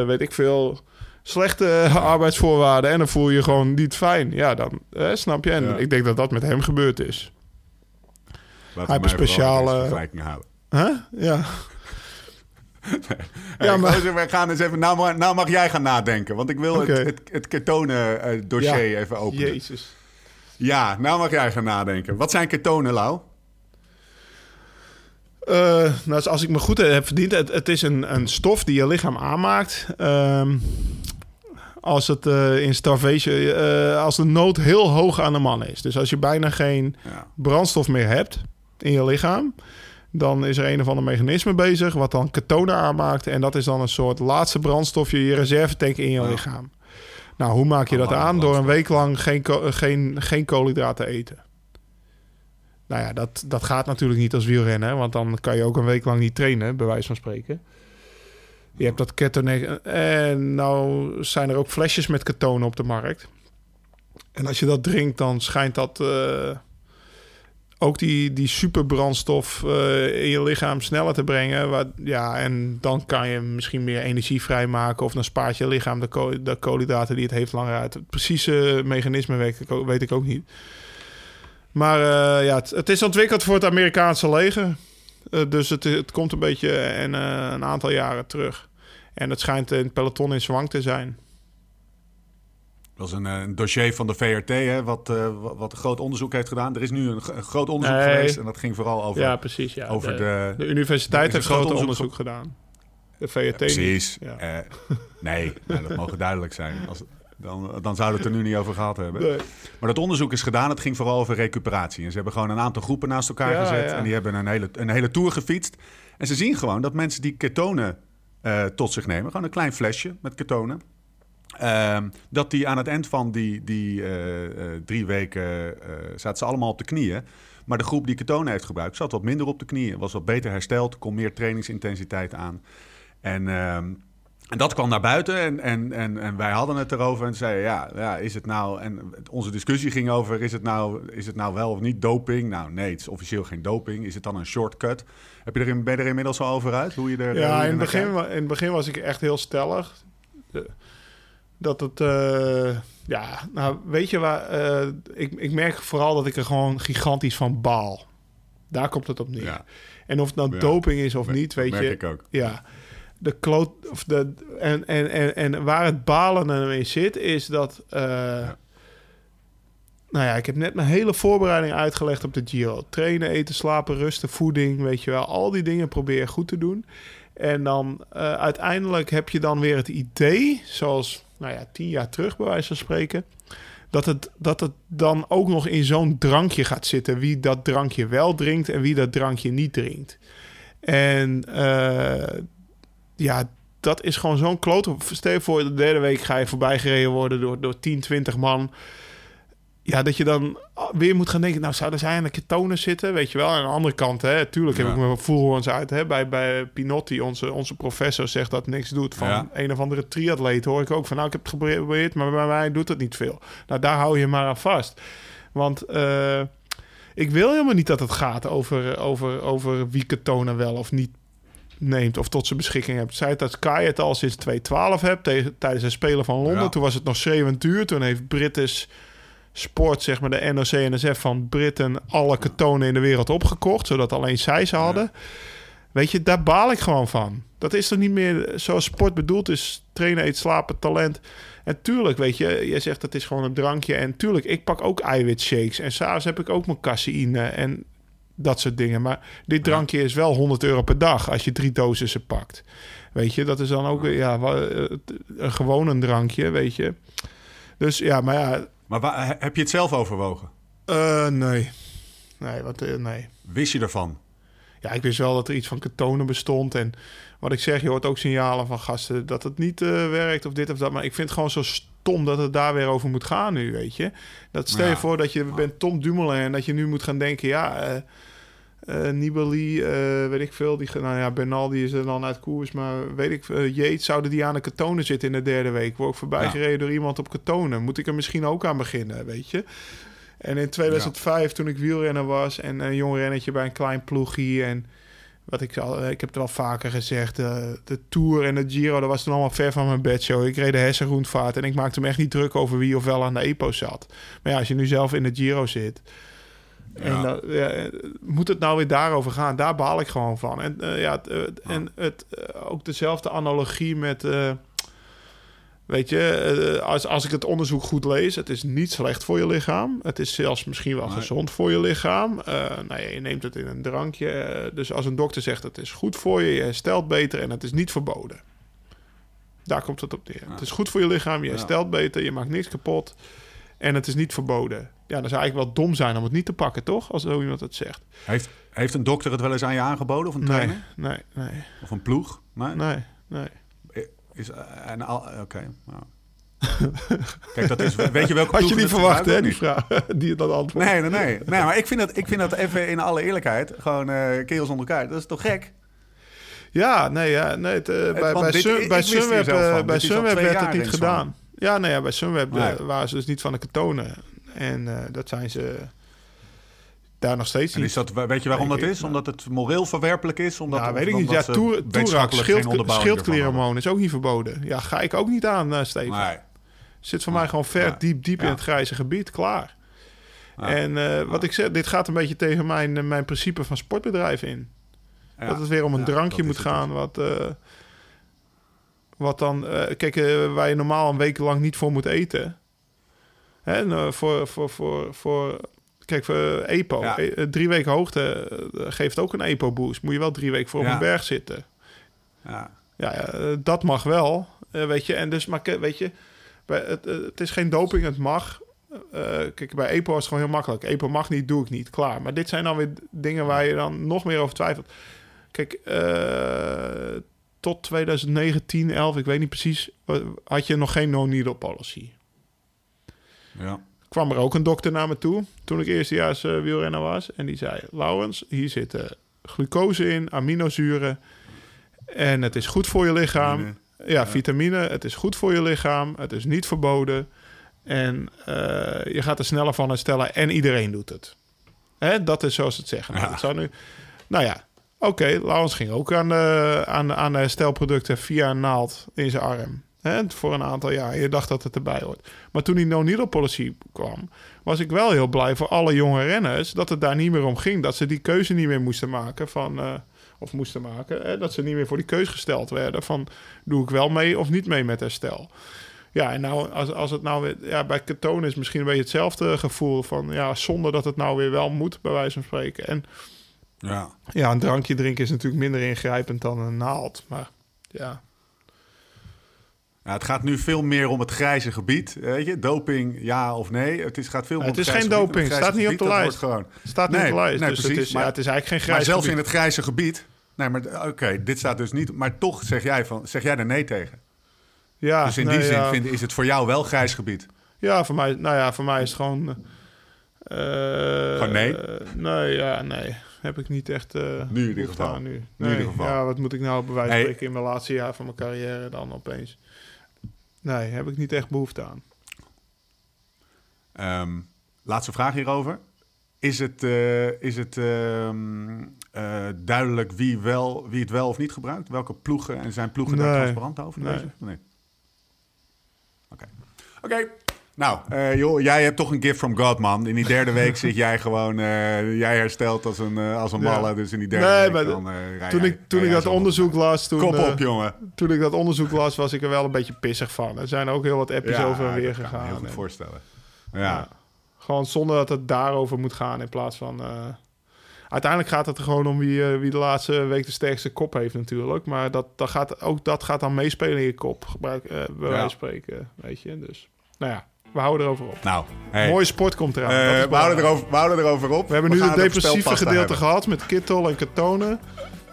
weet ik veel. Slechte arbeidsvoorwaarden. En dan voel je je gewoon niet fijn. Ja, dan eh, snap je. En Ja. ik denk dat dat met hem gebeurd is. Laten Hij heeft maar een speciale- vergelijking. Huh? Ja. Hey, Ja, maar- gozer, we gaan eens even, nou, nou mag jij gaan nadenken. Want ik wil het, het, het ketonen-dossier Ja. even openen. Jezus. Ja, nou mag jij gaan nadenken. Wat zijn ketonen, Lau? Eh, nou, als ik me goed heb verdiend, het, het is een, een stof die je lichaam aanmaakt. Ehm, als het eh, in starvation, eh, als de nood heel hoog aan de man is. Dus als je bijna geen Ja. brandstof meer hebt in je lichaam, dan is er een of ander mechanisme bezig wat dan ketonen aanmaakt. En dat is dan een soort laatste brandstofje, je reservetank in je Ja. lichaam. Nou, hoe maak je dat aan? Door een week lang geen, geen, geen koolhydraten te eten. Nou ja, dat, dat gaat natuurlijk niet als wielrennen, want dan kan je ook een week lang niet trainen, bij wijze van spreken. Je hebt dat ketone en nou zijn er ook flesjes met ketonen op de markt. En als je dat drinkt, dan schijnt dat eh, ook die, die superbrandstof eh, in je lichaam sneller te brengen. Wat, ja, en dan kan je misschien meer energie vrijmaken of dan spaart je lichaam de, ko- de koolhydraten die het heeft langer uit. Het precieze mechanisme weet ik ook, weet ik ook niet. Maar eh, ja, het is ontwikkeld voor het Amerikaanse leger. Eh, dus het, het komt een beetje en, eh, een aantal jaren terug. En het schijnt in het peloton in zwang te zijn. Dat was een, eh, een dossier van de VRT, hè, wat, eh, wat- een groot onderzoek heeft gedaan. Er is nu een, een groot onderzoek Nee. geweest en dat ging vooral over... Ja, precies. Ja. over de, de- de Er universiteit heeft een groot onderzoek onderzoek gedaan. De VRT. Precies. Ja. Eh, nee, nou, dat mogen duidelijk zijn. Als, dan, dan zouden we het er nu niet over gehad hebben. Nee. Maar dat onderzoek is gedaan. Het ging vooral over recuperatie. En ze hebben gewoon een aantal groepen naast elkaar Ja, gezet. ja. En die hebben een hele, een hele tour gefietst. En ze zien gewoon dat mensen die ketonen eh, tot zich nemen... gewoon een klein flesje met ketonen... ehm, dat die aan het eind van die, die eh, eh, drie weken zaten ze allemaal op de knieën. Maar de groep die ketonen heeft gebruikt zat wat minder op de knieën. Was wat beter hersteld, kon meer trainingsintensiteit aan. En, ehm, en dat kwam naar buiten en, en, en, en wij hadden het erover en zeiden, ja, ja, is het nou... En onze discussie ging over, is het, nou, is het nou wel of niet doping? Nou, nee, het is officieel geen doping. Is het dan een shortcut? Heb je er, in- ben je er inmiddels al over uit? Hoe je er, je Ja, er in het, begin, in het begin was ik echt heel stellig. Dat het... eh, ja, nou, weet je waar... eh, ik, ik merk vooral dat ik er gewoon gigantisch van baal. Daar komt het op neer. Ja, En of het nou Ja. doping is of niet, weet merk je... ik ook. Ja, de kloot. Of de, en, en, en, en waar het balen ermee zit, is dat. eh, Nou ja, ik heb net mijn hele voorbereiding uitgelegd op de Giro. Trainen, eten, slapen, rusten, voeding, weet je wel. Al die dingen probeer goed te doen. En dan eh, uiteindelijk heb je dan weer het idee, zoals nou ja, tien jaar terug bij wijze van spreken, dat het, dat het dan ook nog in zo'n drankje gaat zitten. Wie dat drankje wel drinkt en wie dat drankje niet drinkt. En eh, ja, dat is gewoon zo'n klote. Stel je voor, de derde week ga je voorbij gereden worden door, door 10, 20 man. Ja, dat je dan weer moet gaan denken, nou zouden zij aan de ketonen zitten, weet je wel. Aan de andere kant, hè, tuurlijk heb Ja. ik voelhoorns uit. Hè, bij, bij Pinotti, onze, onze professor, zegt dat niks doet. Van Ja. een of andere triatleet hoor ik ook van, nou ik heb het geprobeerd, maar bij mij doet het niet veel. Nou, daar hou je maar aan vast. Want eh, ik wil helemaal niet dat het gaat over, over, over wie ketonen wel of niet neemt of tot zijn beschikking hebt. Zij dat Sky het al sinds 2012 hebt tegen, tijdens het Spelen van Londen. Ja. Toen was het nog schreeuwend duur. Toen heeft British Sport, zeg maar de NOC-NSF van Britten, alle ketonen in de wereld opgekocht, zodat alleen zij ze hadden. Weet je, daar baal ik gewoon van. Dat is toch niet meer zoals sport bedoeld is. Trainen, eten, slapen, talent. En tuurlijk, weet je, je zegt dat is gewoon een drankje. En tuurlijk, ik pak ook eiwitshakes. En s'avonds heb ik ook mijn caseïne en dat soort dingen. Maar dit drankje is wel 100 euro per dag als je drie dosissen pakt. Weet je, dat is dan ook weer, ja, eh, een gewoon een drankje, weet je. Dus ja, maar ja, Maar wa- he- heb je het zelf overwogen? eh, nee. Nee, wat, eh, nee. Wist je ervan? Ja, ik wist wel dat er iets van ketonen bestond. En wat ik zeg, je hoort ook signalen van gasten dat het niet werkt of dit of dat. Maar ik vind het gewoon zo Tom dat het daar weer over moet gaan nu, weet je. Dat stel je Ja. voor dat je bent Tom Dumoulin en dat je nu moet gaan denken, ja, eh, Nibali, eh, weet ik veel, die, nou ja, Bernal die is er dan uit koers, maar weet ik, uh, Yates, zouden die aan de katonen zitten in de derde week? Word ik voorbij Ja. gereden door iemand op katonen? Moet ik er misschien ook aan beginnen, weet je? En in 2005, toen ik wielrenner was en een jong rennetje bij een klein ploegie en wat ik al, ik heb het wel vaker gezegd, de, de Tour en de Giro, dat was toen allemaal ver van mijn bedshow. Ik reed de Hessengroentvaart en ik maakte me echt niet druk over wie of wel aan de EPO zat. Maar ja, als je nu zelf in de Giro zit, en Ja. dat, ja, eh, moet het nou weer daarover gaan? Daar baal ik gewoon van. En, eh, ja, het, eh, en het, eh, ook dezelfde analogie met... weet je, eh, als, als ik het onderzoek goed lees... het is niet slecht voor je lichaam. Het is zelfs misschien wel Nee. gezond voor je lichaam. Eh, nou ja, je neemt het in een drankje. eh, dus als een dokter zegt het is goed voor je... je herstelt beter en het is niet verboden. Daar komt het op neer. Ja. Het is goed voor je lichaam, je Ja. herstelt beter... je maakt niks kapot en het is niet verboden. Ja, dan zou eigenlijk wel dom zijn om het niet te pakken, toch? Als zo iemand het zegt. Heeft, heeft een dokter het wel eens aan je aangeboden? Of een trainer? nee, nee, Of een ploeg? Nee? nee, nee. Is, eh, en al, Oké. nou. Kijk, dat is... Weet je welke Had je niet verwacht, gebruiken hè, die vraag? Die dat antwoord. Nee, nee, nee. nee maar ik vind, dat, ik vind dat even in alle eerlijkheid... Gewoon uh, keels onder elkaar. Dat is toch gek? Ja, nee, ja, nee het, uh, bij, bij, dit- Sun, Sunweb, uh, bij werd het niet gedaan. Ja, nee, ja, bij Sunweb Nee. waren ze dus niet van de katonen. En dat zijn ze daar nog steeds En is dat, weet je waarom dat is? nou. Omdat het moreel verwerpelijk is? Omdat, nou, of weet ik niet. Ja, omdat ze Toer- wetenschappelijk Toerax, geen schild, is ook niet verboden. Ja, ga ik ook niet aan, uh, Steven. Nee. Zit voor mij gewoon ver, Ja. diep, diep in Ja. het grijze gebied. Klaar. Ja. En uh, wat ik zeg, dit gaat een beetje tegen mijn, uh, mijn principe van sportbedrijf in. Ja. Dat het weer om een Ja, drankje moet gaan. Wat, uh, wat dan, uh, kijk, uh, waar je normaal een week lang niet voor moet eten. Hè, en, uh, voor, voor, voor, voor, kijk, voor EPO. Ja. E- drie weken hoogte geeft ook een EPO-boost. Moet je wel drie weken voor op een berg zitten. Ja. Ja, dat mag wel. Weet je, en dus, maar weet je, bij, het, het is geen doping, het mag. Uh, kijk, bij EPO is het gewoon heel makkelijk. EPO mag niet, doe ik niet, klaar. Maar dit zijn dan weer dingen waar je dan nog meer over twijfelt. Kijk, uh, tot 2019, 11, ik weet niet precies, had je nog geen no-needle policy. Ja. Kwam er ook een dokter naar me toe toen ik eerstejaars uh, wielrenner was. En die zei, Laurens, hier zitten glucose in, aminozuren. En het is goed voor je lichaam. Vitamine. Ja, ja, vitamine. Het is goed voor je lichaam. Het is niet verboden. En uh, je gaat er sneller van herstellen. En iedereen doet het. Hè? Dat is zoals het zeggen. Nou, Ja. zou nu... nou ja, oké. Okay, Laurens ging ook aan de, aan, aan de herstelproducten via een naald in zijn arm. Hè? Voor een aantal jaar. Je dacht dat het erbij hoort. Maar toen die no-needle policy kwam... was ik wel heel blij voor alle jonge renners... dat het daar niet meer om ging. Dat ze die keuze niet meer moesten maken van... Uh, of moesten maken, hè, dat ze niet meer voor die keus gesteld werden van doe ik wel mee of niet mee met herstel. Ja, en nou, als, als het nou weer, ja, bij ketonen is misschien een beetje hetzelfde gevoel van ja, zonder dat het nou weer wel moet, bij wijze van spreken. En Ja. ja, een drankje drinken is natuurlijk minder ingrijpend dan een naald, maar ja. Ja, het gaat nu veel meer om het grijze gebied. Weet je? Doping, ja of nee. Het is, gaat veel Nee, om het is grijze geen doping, Het staat niet op de lijst. Gewoon. Staat niet Nee, op de lijst, nee, dus precies, het is, maar- ja, het is eigenlijk geen Maar grijs zelfs gebied. in het grijze gebied. Nee, maar oké, dit staat dus niet. Maar toch zeg jij, van, zeg jij er nee tegen. Ja, dus in die zin ja. vind, is het voor jou wel grijs gebied. Ja, voor mij, nou ja, voor mij is het gewoon. eh, Gewoon nee? eh, nee, ja, nee. Heb ik niet echt. eh, Nu in ieder geval. Nu. Nu in ieder geval. Ja, wat moet ik nou bij wijze van Hey. spreken in mijn laatste jaar van mijn carrière dan opeens? Nee, heb ik niet echt behoefte aan. Ehm, laatste vraag hierover. Is het, eh, is het ehm, eh, duidelijk wie, wel, wie het wel of niet gebruikt? Welke ploegen en zijn ploegen daar transparant over? Nee. deze? Nee. Oké. Oké. Nou, eh, joh, jij hebt toch een gift from God, man. In die derde week zit jij gewoon... eh, jij herstelt als een, eh, als een Ja. malle. Dus in die derde Nee, week maar dan, rij Toen jij- ik, toen ik dat zo onderzoek las, toen, Kop op, jongen. toen ik dat onderzoek las, was ik er wel een beetje pissig van. Er zijn ook heel wat appjes over en weer dat kan me gegaan. heel goed En- voorstellen. Ja. Ja. Gewoon zonder dat het daarover moet gaan in plaats van... Uiteindelijk gaat het er gewoon om wie, wie de laatste week de sterkste kop heeft natuurlijk. Maar dat, dat gaat, ook dat gaat dan meespelen in je kop. Gebruik, bij wijze van spreken, weet je. Dus, nou ja, we houden erover op. Nou, hey. Mooie sport komt eraan. Eh, we, houden erover, we houden erover op. We hebben nu het depressieve gedeelte hebben. gehad met Kittel en Katonen.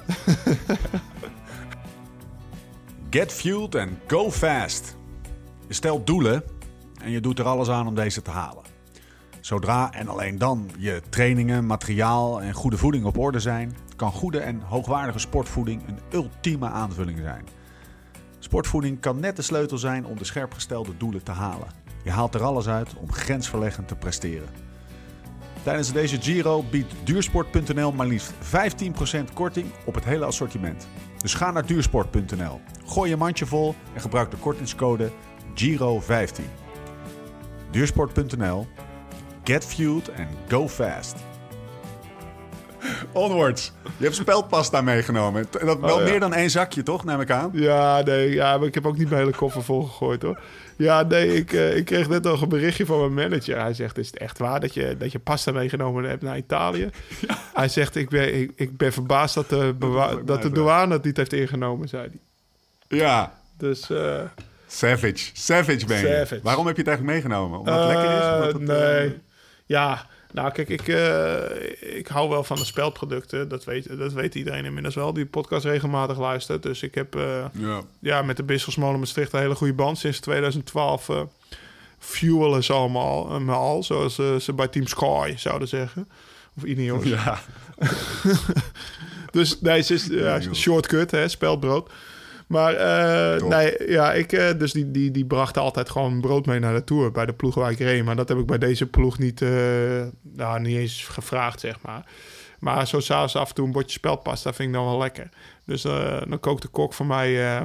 Get fueled and go fast. Je stelt doelen en je doet er alles aan om deze te halen. Zodra en alleen dan je trainingen, materiaal en goede voeding op orde zijn, kan goede en hoogwaardige sportvoeding een ultieme aanvulling zijn. Sportvoeding kan net de sleutel zijn om de scherpgestelde doelen te halen. Je haalt er alles uit om grensverleggend te presteren. Tijdens deze Giro biedt duursport.nl maar liefst 15% korting op het hele assortiment. Dus ga naar duursport.nl, gooi je mandje vol en gebruik de kortingscode GIRO15. Duursport.nl, get fueled and go fast. Onwards. Je hebt speldpasta meegenomen. En dat wel Oh, ja. meer dan één zakje, toch? Neem ik aan. Ja, nee, ja, maar ik heb ook niet mijn hele koffer volgegooid hoor. Ja, nee, ik, eh, ik kreeg net nog een berichtje van mijn manager. Hij zegt, is het echt waar dat je, dat je pasta meegenomen hebt naar Italië? Hij zegt, ik ben, ik, ik ben verbaasd dat de, Dat dat de douane het niet heeft ingenomen, zei hij. Ja. Dus, eh, Savage. Savage ben je. Savage. Waarom heb je het eigenlijk meegenomen? Omdat het lekker is? eh, Omdat het, eh, nee. Ja, nou kijk, ik, eh, ik hou wel van de speldproducten. Dat weet, dat weet iedereen inmiddels wel, die podcast regelmatig luistert. Dus ik heb... eh, ja. ja, met de Bisschopsmolen Maastricht een hele goede band. Sinds 2012 eh fuelen ze allemaal me al, zoals ze bij Team Sky zouden zeggen. Of Ineos. ja. Dus nee, is ja, Ineos. shortcut, hè, speldbrood. Maar eh, nee, ja, ik, eh, dus die, die, die brachten altijd gewoon brood mee naar de Tour bij de ploeg waar ik reed. Maar dat heb ik bij deze ploeg niet, eh, nou, niet eens gevraagd, zeg maar. Maar zo s'avonds af en toe een bordje speldpasta vind ik dan wel lekker. Dus dan kookt de kok voor mij,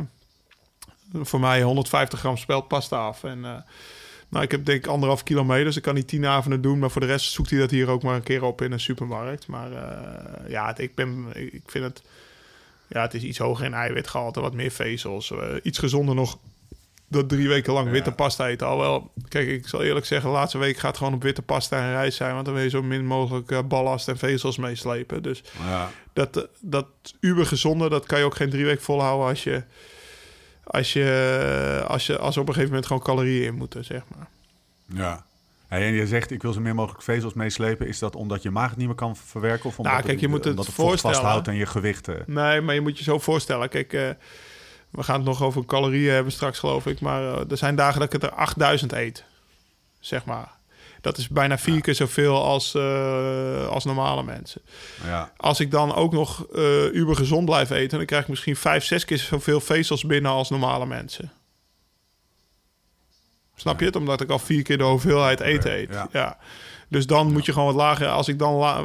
voor mij 150 gram speldpasta af. En nou, ik heb denk ik anderhalf kilometer, dus ik kan die tien avonden doen. Maar voor de rest zoekt hij dat hier ook maar een keer op in een supermarkt. Maar ja, ik, ben, ik vind het... Ja, het is iets hoger in eiwitgehalte, wat meer vezels. eh, iets gezonder nog dat drie weken lang Ja. witte pasta eten. Alhoewel, kijk, ik zal eerlijk zeggen, de laatste week gaat gewoon op witte pasta en rijst zijn. Want dan wil je zo min mogelijk eh, ballast en vezels meeslepen. Dus ja. dat, eh, dat uber gezonde, dat kan je ook geen drie weken volhouden als je, als je, als je, als op een gegeven moment gewoon calorieën in moeten, zeg maar. Ja. En je zegt, ik wil zo meer mogelijk vezels meeslepen. Is dat omdat je maag het niet meer kan verwerken? Of omdat Nou, kijk, je moet het omdat het vocht voorstellen. vasthoudt en je gewichten? Nee, maar je moet je zo voorstellen. Kijk, eh, we gaan het nog over calorieën hebben straks, geloof ik. Maar eh, er zijn dagen dat ik het er 8000 eet. Zeg maar. Dat is bijna vier keer zoveel als, eh, als normale mensen. Ja. Als ik dan ook nog uber gezond blijf eten... dan krijg ik misschien vijf, zes keer zoveel vezels binnen als normale mensen. Snap je het? Omdat ik al vier keer de hoeveelheid eten eet. Ja. Ja. Dus dan moet je gewoon wat lager... Als ik dan la-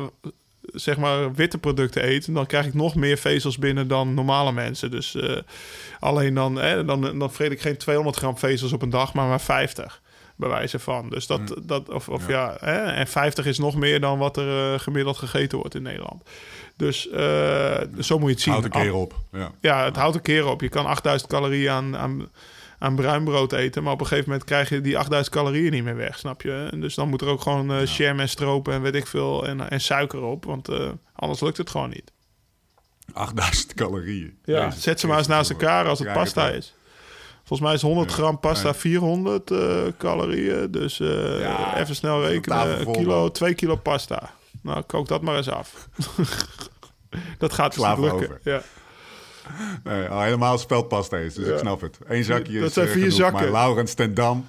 zeg maar witte producten eet... dan krijg ik nog meer vezels binnen dan normale mensen. Dus eh, alleen dan, hè, dan, dan vreet ik geen 200 gram vezels op een dag... maar maar 50 bij wijze van. Dus dat, dat of, of ja, hè, en 50 is nog meer dan wat er eh, gemiddeld gegeten wordt in Nederland. Dus eh, zo moet je het zien. Houd een keer op. Ja. Ja, het houdt een keer op. Je kan 8000 calorieën aan, aan, aan bruin brood eten, maar op een gegeven moment krijg je die 8000 calorieën niet meer weg, snap je? En Dus dan moet er ook gewoon eh jam en stroop en weet ik veel en, en suiker op, want eh, anders lukt het gewoon niet. 8000 calorieën. Ja, Jezus zet ze maar eens naast elkaar als het pasta het is. Volgens mij is 100 Ja. gram pasta Ja. 400 eh, calorieën. Dus eh, Ja, even snel rekenen. Een kilo, man. 2 kilo pasta. Nou, kook dat maar eens af. dat gaat dus lukken. over. Ja. Nee, al helemaal speldpasta is, dus Ja. ik snap het. Eén zakje Dat is zijn eh, vier genoeg, zakken. Maar Laurens ten Dam.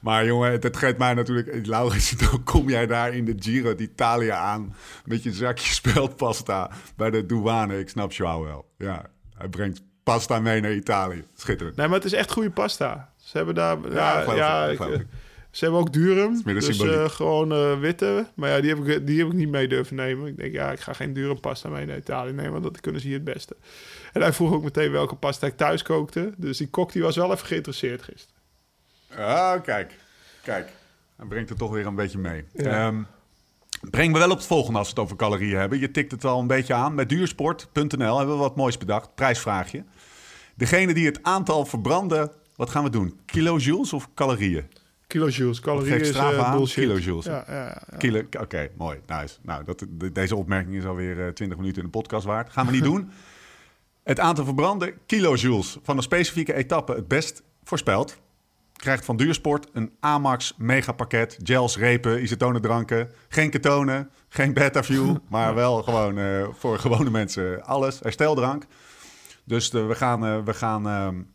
Maar jongen, het, het geeft mij natuurlijk... Laurens, dan kom jij daar in de Giro d'Italia aan... met je zakje speldpasta bij de douane. Ik snap Joao wel. Ja, hij brengt pasta mee naar Italië. Schitterend. Nee, maar het is echt goede pasta. Ze hebben daar... Ja, ja, ik, ik, geloof eh, ik. Ze hebben ook durum. Dus eh, gewoon eh, witte. Maar ja, die heb, ik, die heb ik niet mee durven nemen. Ik denk, ja, ik ga geen durum pasta mee naar Italië nemen. Want dat kunnen ze hier het beste. En hij vroeg ook meteen welke pasta ik thuis kookte. Dus die kok die was wel even geïnteresseerd gisteren. Ah, kijk. Kijk. Hij brengt het toch weer een beetje mee. Ja. Ehm, breng me wel op het volgende als we het over calorieën hebben. Je tikt het al een beetje aan. Met duursport.nl hebben we wat moois bedacht. Prijsvraagje. Degene die het aantal verbranden... Wat gaan we doen? Kilojoules of calorieën? Kilojoules. Calorieën is eh, bullshit. kilojoules. Ja, ja, ja. Kilo, Oké, mooi. Nice. Nou, dat, de- deze opmerking is alweer eh, 20 minuten in de podcast waard. Gaan we niet doen. Het aantal verbrande kilojoules van een specifieke etappe het best voorspeld. Krijgt van Duursport een Amax megapakket. Gels, repen, isotonendranken. Geen ketonen, geen Betafuel. maar wel gewoon eh, voor gewone mensen alles. Hersteldrank. Dus eh, we gaan, eh, we gaan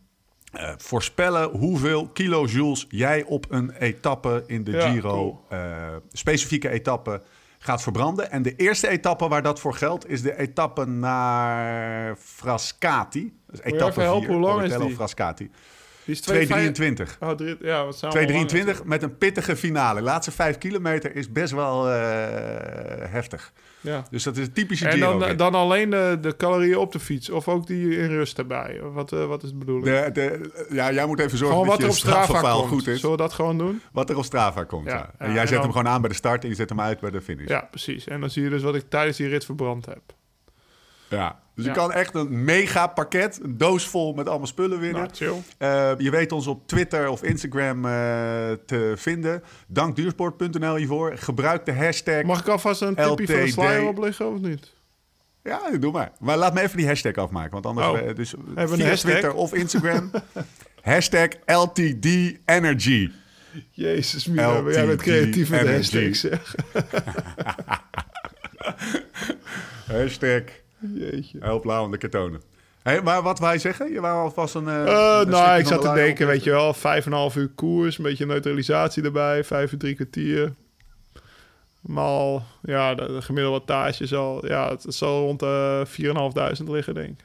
eh, voorspellen hoeveel kilojoules jij op een etappe in de Ja, Giro, cool. eh, specifieke etappe, gaat verbranden. En de eerste etappe waar dat voor geldt is de etappe naar Frascati. Dus etappe even helpen, 4, hoe lang is die? Frascati. Die is 2,23. Oh, drie, ja, wat zijn we al lang 2,23 met een pittige finale. De laatste vijf kilometer is best wel eh, heftig. Ja. Dus dat is een typische En Giro. dan, dan alleen de, de calorieën op de fiets. Of ook die in rust erbij. Of Wat, eh, wat is de bedoeling? de, de, ja, jij moet even zorgen gewoon dat wat je er op Strava strafverhaal komt. goed is. Zullen we dat gewoon doen? Wat er op Strava komt, ja. Ja, En jij en zet dan- hem gewoon aan bij de start en je zet hem uit bij de finish. Ja, precies. En dan zie je dus wat ik tijdens die rit verbrand heb. Ja. Dus je kan echt een mega pakket, een doos vol met allemaal spullen winnen. Nou, chill. Eh, je weet ons op Twitter of Instagram eh, te vinden. Dank duursport.nl hiervoor. Gebruik de hashtag. Mag ik alvast een tipje van de LTD. slyer opleggen of niet? Ja, doe maar. Maar laat me even die hashtag afmaken. Want anders... Oh. eh, dus we een hashtag? Twitter of Instagram. hashtag LTD Energy. Jezus, Mina, jij bent creatief met hashtags, zeg. Hashtag Jeetje. help Lau om de. Hey, maar wat wij zeggen? Je wou alvast een... eh, Eh, een nou, ik zat te denken, weet je wel, vijf en een half uur koers, een beetje neutralisatie erbij, vijf uur drie kwartier. Maal, ja, de, de gemiddelde wattage zal, ja, het zal rond de 4.500 liggen, denk ik.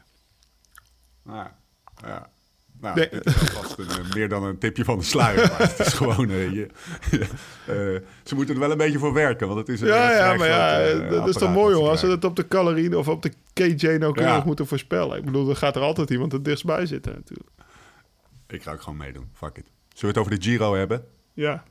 Nou, ja. Nou, Nee. dit is alvast een, eh, meer dan een tipje van de sluier. Maar het is gewoon... eh, je, eh, ze moeten er wel een beetje voor werken, want het is een Ja, ja, maar ja, dat is toch mooi, hoor, als ze het op de calorieën of op de KJ nauwkeurig Ja. moeten voorspellen. Ik bedoel, er gaat er altijd iemand het dichtstbij zitten, natuurlijk. Ik ga ook gewoon meedoen. Fuck it. Zullen we het over de Giro hebben? Ja.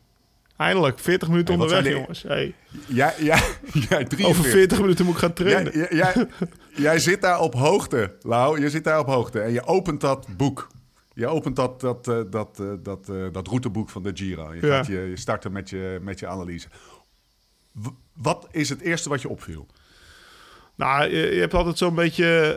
Eindelijk, 40 minuten Hey, onderweg, de- jongens. Hey, jij, jij 43. over 40 minuten moet ik gaan trainen. Jij, jij, jij, jij zit daar op hoogte, Lau. Je zit daar op hoogte. En je opent dat boek. Je opent dat, dat, eh, dat, eh, dat, eh, dat routeboek van de Giro. Je, gaat je, je starten met je, met je analyse. W- wat is het eerste wat je opviel? Nou, je, hebt altijd zo'n beetje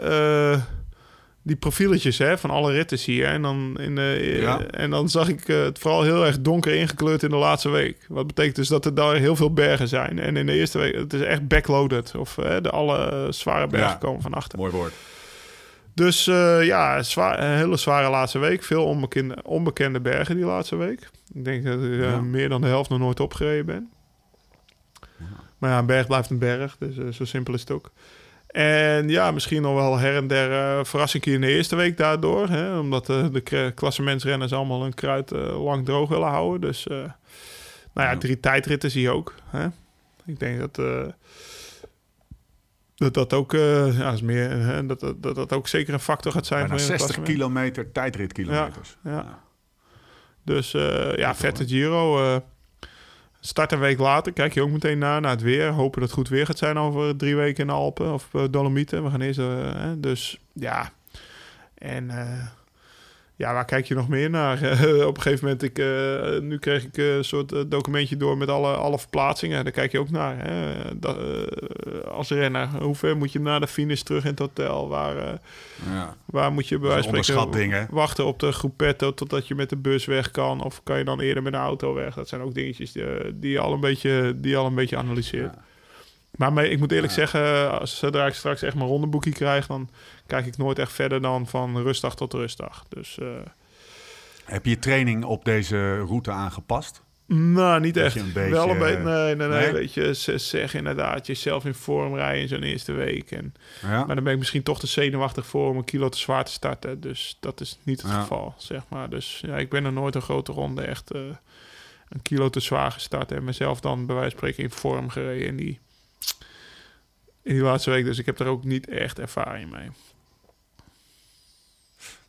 die profieletjes hè, van alle ritten je. En dan, in de, Ja. en dan zag ik het vooral heel erg donker ingekleurd in de laatste week. Wat betekent dus dat er daar heel veel bergen zijn. En in de eerste week, het is echt backloaded. Of de alle zware bergen Ja. komen van achter. Mooi woord. Dus eh, ja, zwaar, een hele zware laatste week. Veel onbekende, onbekende bergen die laatste week. Ik denk dat ik eh, Ja. meer dan de helft nog nooit opgereden ben. Maar ja, een berg blijft een berg. Dus eh, zo simpel is het ook. En ja, misschien nog wel her en der eh verrassing in de eerste week daardoor. Hè, omdat de klassementsrenners allemaal hun kruid lang droog willen houden. Dus nou ja, Ja. drie tijdritten zie je ook. Hè. Ik denk dat... dat dat ook, eh, ja, is meer, hè, dat, dat, dat dat ook zeker een factor gaat zijn. Bijna voor in het 60 klassement. kilometer tijdritkilometers. Ja. Dus eh, ja, vette Giro. eh start een week later. Kijk je ook meteen naar, naar het weer. Hopen dat het goed weer gaat zijn over drie weken in de Alpen of Dolomieten. We gaan eerst, hè, dus ja. En ja, waar kijk je nog meer naar? Op een gegeven moment, ik, eh, nu kreeg ik eh, een soort eh, documentje door met alle, alle verplaatsingen. Daar kijk je ook naar. Hè? Dat, als renner, hoe ver moet je naar de finish terug in het hotel? Waar, Ja. Waar moet je bij wijze van spreken wachten op de groepetto totdat je met de bus weg kan? Of kan je dan eerder met de auto weg? Dat zijn ook dingetjes die, die je al een beetje, die al een beetje analyseert. Ja. Maar ik moet eerlijk Ja. zeggen, als, zodra ik straks echt mijn rondeboekje krijg... dan kijk ik nooit echt verder dan van rustdag tot rustdag. Dus eh, Heb je je training op deze route aangepast? nou, niet Dat echt. je een beetje- Wel een beetje, nee, nee, nee, Nee? Weet je, ze- zeg inderdaad, jezelf in vorm rijden in zo'n eerste week. En, Ja. Maar dan ben ik misschien toch te zenuwachtig voor om een kilo te zwaar te starten. Dus dat is niet het Ja. geval, zeg maar. Dus ja, ik ben er nooit een grote ronde echt eh, een kilo te zwaar gestart. En mezelf dan bij wijze van spreken in vorm gereden in die, in die laatste week. Dus ik heb er ook niet echt ervaring mee.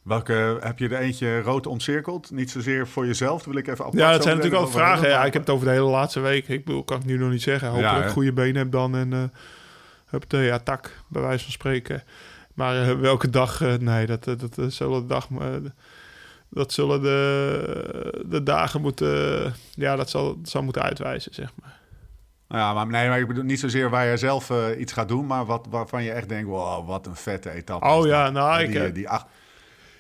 Welke heb je er eentje rood omcirkeld? Niet zozeer voor jezelf, dat wil ik even apart Ja, dat zijn natuurlijk over vragen. Ja, ik heb het over de hele laatste week. Ik bedoel, kan ik nu nog niet zeggen. Hopelijk Ja, hè? goede benen heb dan en uh, heb de ja, tak, bij wijze van spreken. Maar eh, welke dag? eh, nee, dat, eh, dat, dat zullen de dag... eh, dat zullen de, de dagen moeten... ja, dat zal, dat zal moeten uitwijzen, zeg maar. Ja, maar, nee, maar ik bedoel niet zozeer waar je zelf eh, iets gaat doen, maar wat, waarvan je echt denkt, wow, wat een vette etappe. Oh ja, dat. nou, die, ik, eh, eh, die acht,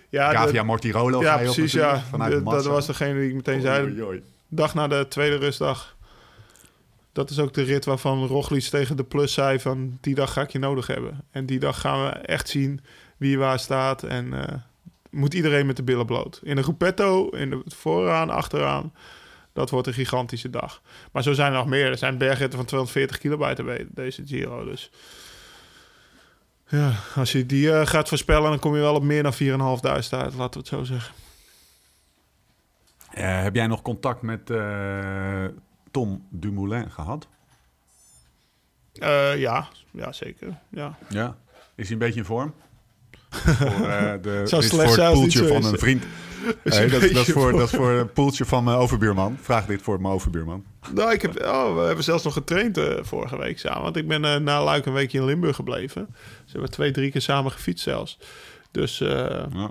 Ja, Gavia de- Mortirolo ja op precies, ja. natuurlijk, vanuit De- dat was degene die ik meteen zei. Oei, oei. dag na de tweede rustdag. Dat is ook de rit waarvan Roglic tegen de plus zei van... die dag ga ik je nodig hebben. En die dag gaan we echt zien wie waar staat. En moet iedereen met de billen bloot. In de gruppetto, in de vooraan, achteraan. Dat wordt een gigantische dag. Maar zo zijn er nog meer. Er zijn bergritten van 240 kilometer bij deze Giro. Dus ja, als je die eh, gaat voorspellen, dan kom je wel op meer dan 4.500 uit. Laten we het zo zeggen. Eh, heb jij nog contact met eh, Tom Dumoulin gehad? Eh, ja, ja, zeker. Ja. Ja. Is hij een beetje in vorm? voor, de, slecht voor het poeltje zo van een vriend. Dat, dat, is voor, dat is voor een poeltje van mijn overbuurman. Vraag dit voor mijn overbuurman. Nou, ik heb, oh, we hebben zelfs nog getraind eh, vorige week samen. Want ik ben eh, na Luik een weekje in Limburg gebleven. Ze hebben twee, drie keer samen gefietst zelfs. Dus eh, Ja.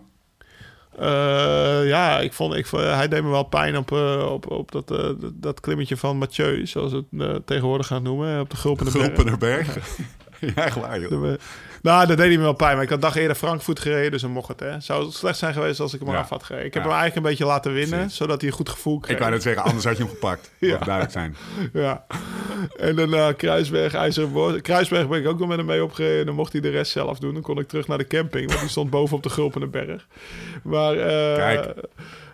eh, ja, ik vond, ik, vond- hij deed me wel pijn op, eh, op, op dat, eh, dat, klimmetje van Mathieu, zoals we het eh, tegenwoordig gaan noemen. Op de Gulpende Berg. Gulpenerberg. ja, echt waar, joh. De- Nou, dat deed hij me wel pijn. Maar ik had dag eerder Frankfurt gereden, dus dan mocht het. Hè. Zou het slecht zijn geweest als ik hem Ja. af had gereden. Ik heb Ja. hem eigenlijk een beetje laten winnen, zodat hij een goed gevoel kreeg. Ik wou net zeggen, anders had je hem gepakt. Ja. Duidelijk zijn. Ja. En daarna Kruisberg, IJzeren. Kruisberg ben ik ook nog met hem mee opgereden. Dan mocht hij de rest zelf doen. Dan kon ik terug naar de camping, want die stond boven op de Gulpende Berg. Maar, eh, Kijk.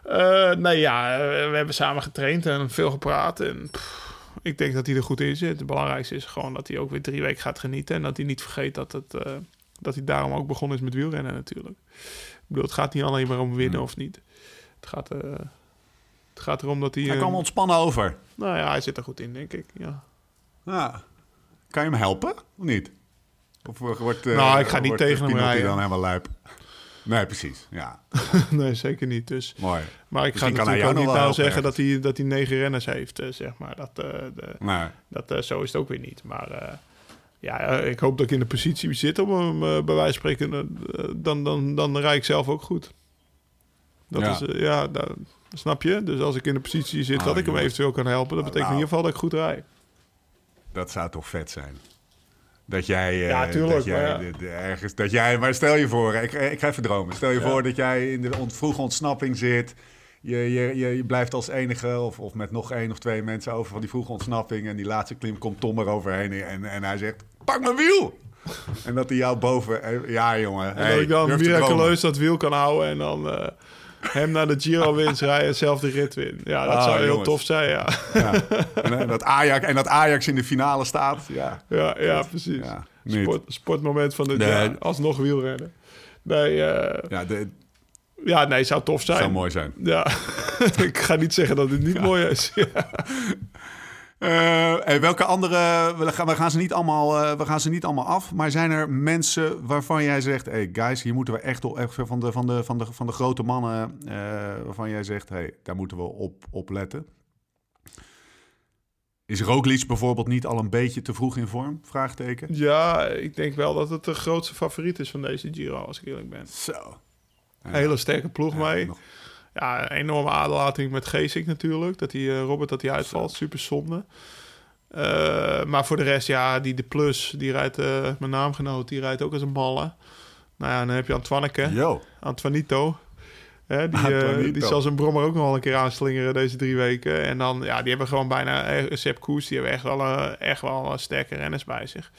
eh, nee, ja, eh, we hebben samen getraind en veel gepraat. En pff, ik denk dat hij er goed in zit. Het belangrijkste is gewoon dat hij ook weer drie weken gaat genieten. En dat hij niet vergeet dat, het, eh, dat hij daarom ook begonnen is met wielrennen natuurlijk. Ik bedoel, het gaat niet alleen maar om winnen of niet. Het gaat, eh, het gaat erom dat hij... Hij kwam ontspannen over. nou ja, hij zit er goed in, denk ik. Ja. Ja. Kan je hem helpen, of niet? Of wordt, eh, Nou, ik ga niet wordt tegen hem rijden. dan helemaal luip? Nee, precies. Ja, nee, zeker niet. Dus, mooi. maar ik ga Misschien natuurlijk jou ook niet nou zeggen dat hij, dat hij negen renners heeft, eh, zeg maar. Dat, eh, de, Nee. dat, eh, zo is het ook weer niet. Maar ja, ik hoop dat ik in de positie zit om hem bij wijze van spreken... dan, dan, dan rijd ik zelf ook goed. Dat Ja. is, ja, dat, snap je? Dus als ik in de positie zit Oh, dat ik hem eventueel kan helpen... dat betekent Nou. in ieder geval dat ik goed rijd. Dat zou toch vet zijn? Dat jij, eh, Ja, tuurlijk, dat jij maar ja. de- de- ergens, dat jij, maar stel je voor, ik, ik ga even dromen. Stel je Ja. voor dat jij in de ont, vroege ontsnapping zit. Je, je, je, je blijft als enige, of, of met nog één of twee mensen over van die vroege ontsnapping. En die laatste klim komt Tom er overheen en, en hij zegt, pak mijn wiel! en dat hij jou boven, eh, ja jongen. En hey, dat ik dan miraculeus dat wiel kan houden en dan eh, hem naar de Giro winst rijden en zelf de rit win. Ja, dat Ah, zou heel jongens. tof zijn, ja. Ja. En, eh, dat Ajax, en dat Ajax in de finale staat. Ja, Ja, ja precies. ja. Sport, sportmoment van het Nee. jaar. Alsnog wielrennen. Nee, eh, Ja, de, ja, nee, zou tof zijn. zou mooi zijn. Ja, ik ga niet zeggen dat het niet mooi is. Eh, welke andere... We gaan, we, gaan ze niet allemaal, eh, we gaan ze niet allemaal af. Maar zijn er mensen waarvan jij zegt... Hey guys, hier moeten we echt, op, echt van, de, van, de, van, de, van de grote mannen... eh, waarvan jij zegt... Hey, daar moeten we op, op letten. Is Roglic bijvoorbeeld niet al een beetje te vroeg in vorm? Vraagteken. ja, ik denk wel dat het de grootste favoriet is van deze Giro, als ik eerlijk ben. Zo. Ja. Hele sterke ploeg Ja, mee. nog- Ja, een enorme aderlating met Geesink natuurlijk. Dat die, eh, Robert dat hij uitvalt, super zonde. Eh, maar voor de rest, ja, die de Plus, die rijdt, eh, mijn naamgenoot, die rijdt ook als een malle. Nou ja, dan heb je Antoineke, Yo. Antoinito. Hè, die, die zal zijn brommer ook nog wel een keer aanslingeren deze drie weken. En dan, ja, die hebben gewoon bijna... Sepp Koes, die hebben echt wel, eh, echt wel eh, sterke renners bij zich.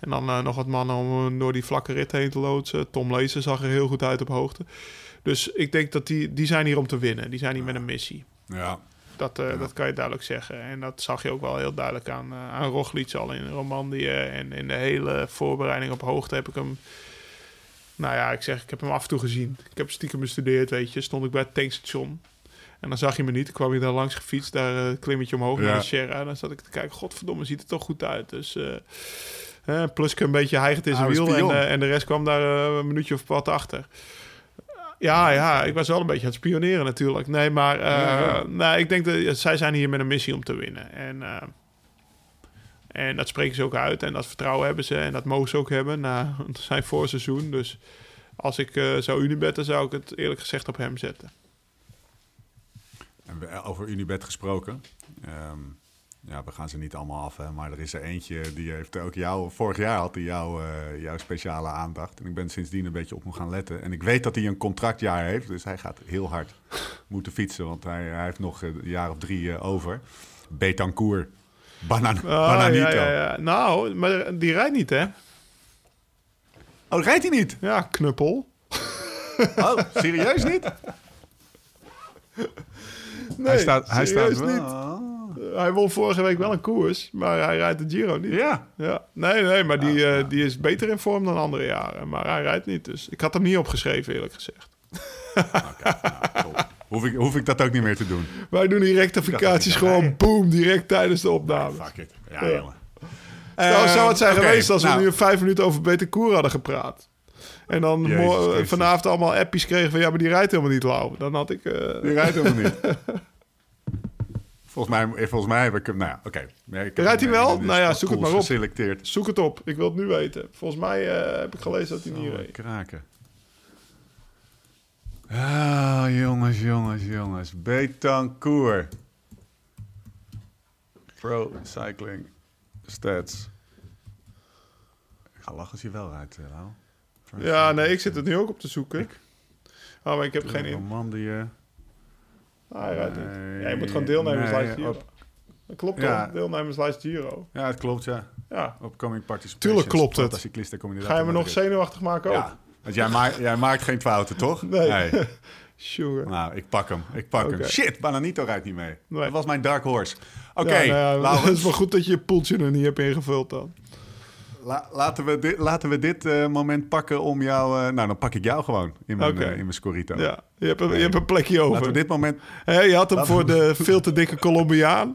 En dan nog wat mannen om door die vlakke rit heen te loodsen. Tom Lezer zag er heel goed uit op hoogte. Dus ik denk dat die, die zijn hier om te winnen. Die zijn hier met een missie. Ja. Dat, eh, dat kan je duidelijk zeggen. En dat zag je ook wel heel duidelijk aan, uh, aan Roglic al in Romandie. en in de hele voorbereiding op hoogte heb ik hem... Nou ja, ik zeg, ik heb hem af en toe gezien. Ik heb stiekem bestudeerd, weet je. Stond ik bij het tankstation. En dan zag je me niet. Dan kwam je daar langs gefietst, daar een uh, klimmetje omhoog Ja. naar de Sierra. En dan zat ik te kijken, godverdomme, ziet er toch goed uit. Dus... eh, uh, plus ik een beetje hijgend in zijn wiel. En, en de rest kwam daar een minuutje of wat achter. Ja, ja, ik was wel een beetje aan het spioneren natuurlijk. Nee, maar uh, Ja, ja. Nee, ik denk dat zij zijn hier met een missie om te winnen. En, uh, en dat spreken ze ook uit. En dat vertrouwen hebben ze. En dat mogen ze ook hebben na zijn voorseizoen. Dus als ik uh, zou Unibetten, zou ik het eerlijk gezegd op hem zetten. En we- over Unibet gesproken. Ehm, ja, we gaan ze niet allemaal af, hè, maar er is er eentje die heeft ook jou... Vorig jaar had hij jou, eh, jouw speciale aandacht. En ik ben sindsdien een beetje op hem gaan letten. En ik weet dat hij een contractjaar heeft, dus hij gaat heel hard moeten fietsen. Want hij, hij heeft nog eh, een jaar of drie eh, over. Betancourt. Banan Ah, Bananito. ja, ja, ja. Nou, maar die rijdt niet, hè? Oh, rijdt hij niet? Ja, knuppel. Oh, serieus niet? Nee, hij staat, hij staat wel. niet. Hij won vorige week wel een koers, maar hij rijdt de Giro niet. Ja. Ja, nee, nee, maar die, eh, die is beter in vorm dan andere jaren. Maar hij rijdt niet, dus ik had hem niet opgeschreven, eerlijk gezegd. Top. Hoef ik, hoef ik dat ook niet meer te doen. Wij doen die rectificaties gewoon boom, direct tijdens de opname. Fuck it. Ja, jongen. Nou, Eh, zou het zijn geweest als we nou, nu vijf minuten over Beter Koer hadden gepraat. En dan Jezus vanavond allemaal appies kregen van... ja, maar die rijdt helemaal niet lauw. Dan had ik... eh, Die rijdt helemaal niet. Volgens mij, volgens mij heb ik hem... Nou oké. Nee, ik Rijdt hij wel? Nou ja, zoek het maar op. geselecteerd. Zoek het op, ik wil het nu weten. Volgens mij eh, heb ik gelezen dat hij niet reed. kraken. Ah, jongens, jongens, jongens. Betancourt. Pro Cycling Stats. Ik ga lachen als je wel rijdt, eh, Lau. Ja, nee, ik zit het nu ook op te zoeken. Oh, maar ik heb geen. Romandie. Hij rijdt niet. Nee, Ja, je moet gewoon deelnemerslijst nee, Giro. op- Dat klopt Ja. toch? Deelnemerslijst Giro. Ja, het klopt, ja. Ja. Upcoming participation. Tuurlijk klopt het. Cyclisten Ga je me nog zenuwachtig maken ook? Ja, want jij, maakt, jij maakt geen fouten, toch? Nee. Sure. Nou, ik pak hem. Ik pak hem. Shit, Bananito rijdt niet mee. Nee. Dat was mijn dark horse. Oké, Ja, nou ja, het is wel goed dat je je poeltje nog niet hebt ingevuld dan. la- laten we dit, laten we dit eh, moment pakken om jou... eh, nou, dan pak ik jou gewoon in mijn, eh, in mijn Scorito. Ja, je hebt een, je hebt een plekje over. Laten we dit moment... Je had hem Laten voor we- de veel te dikke Colombiaan.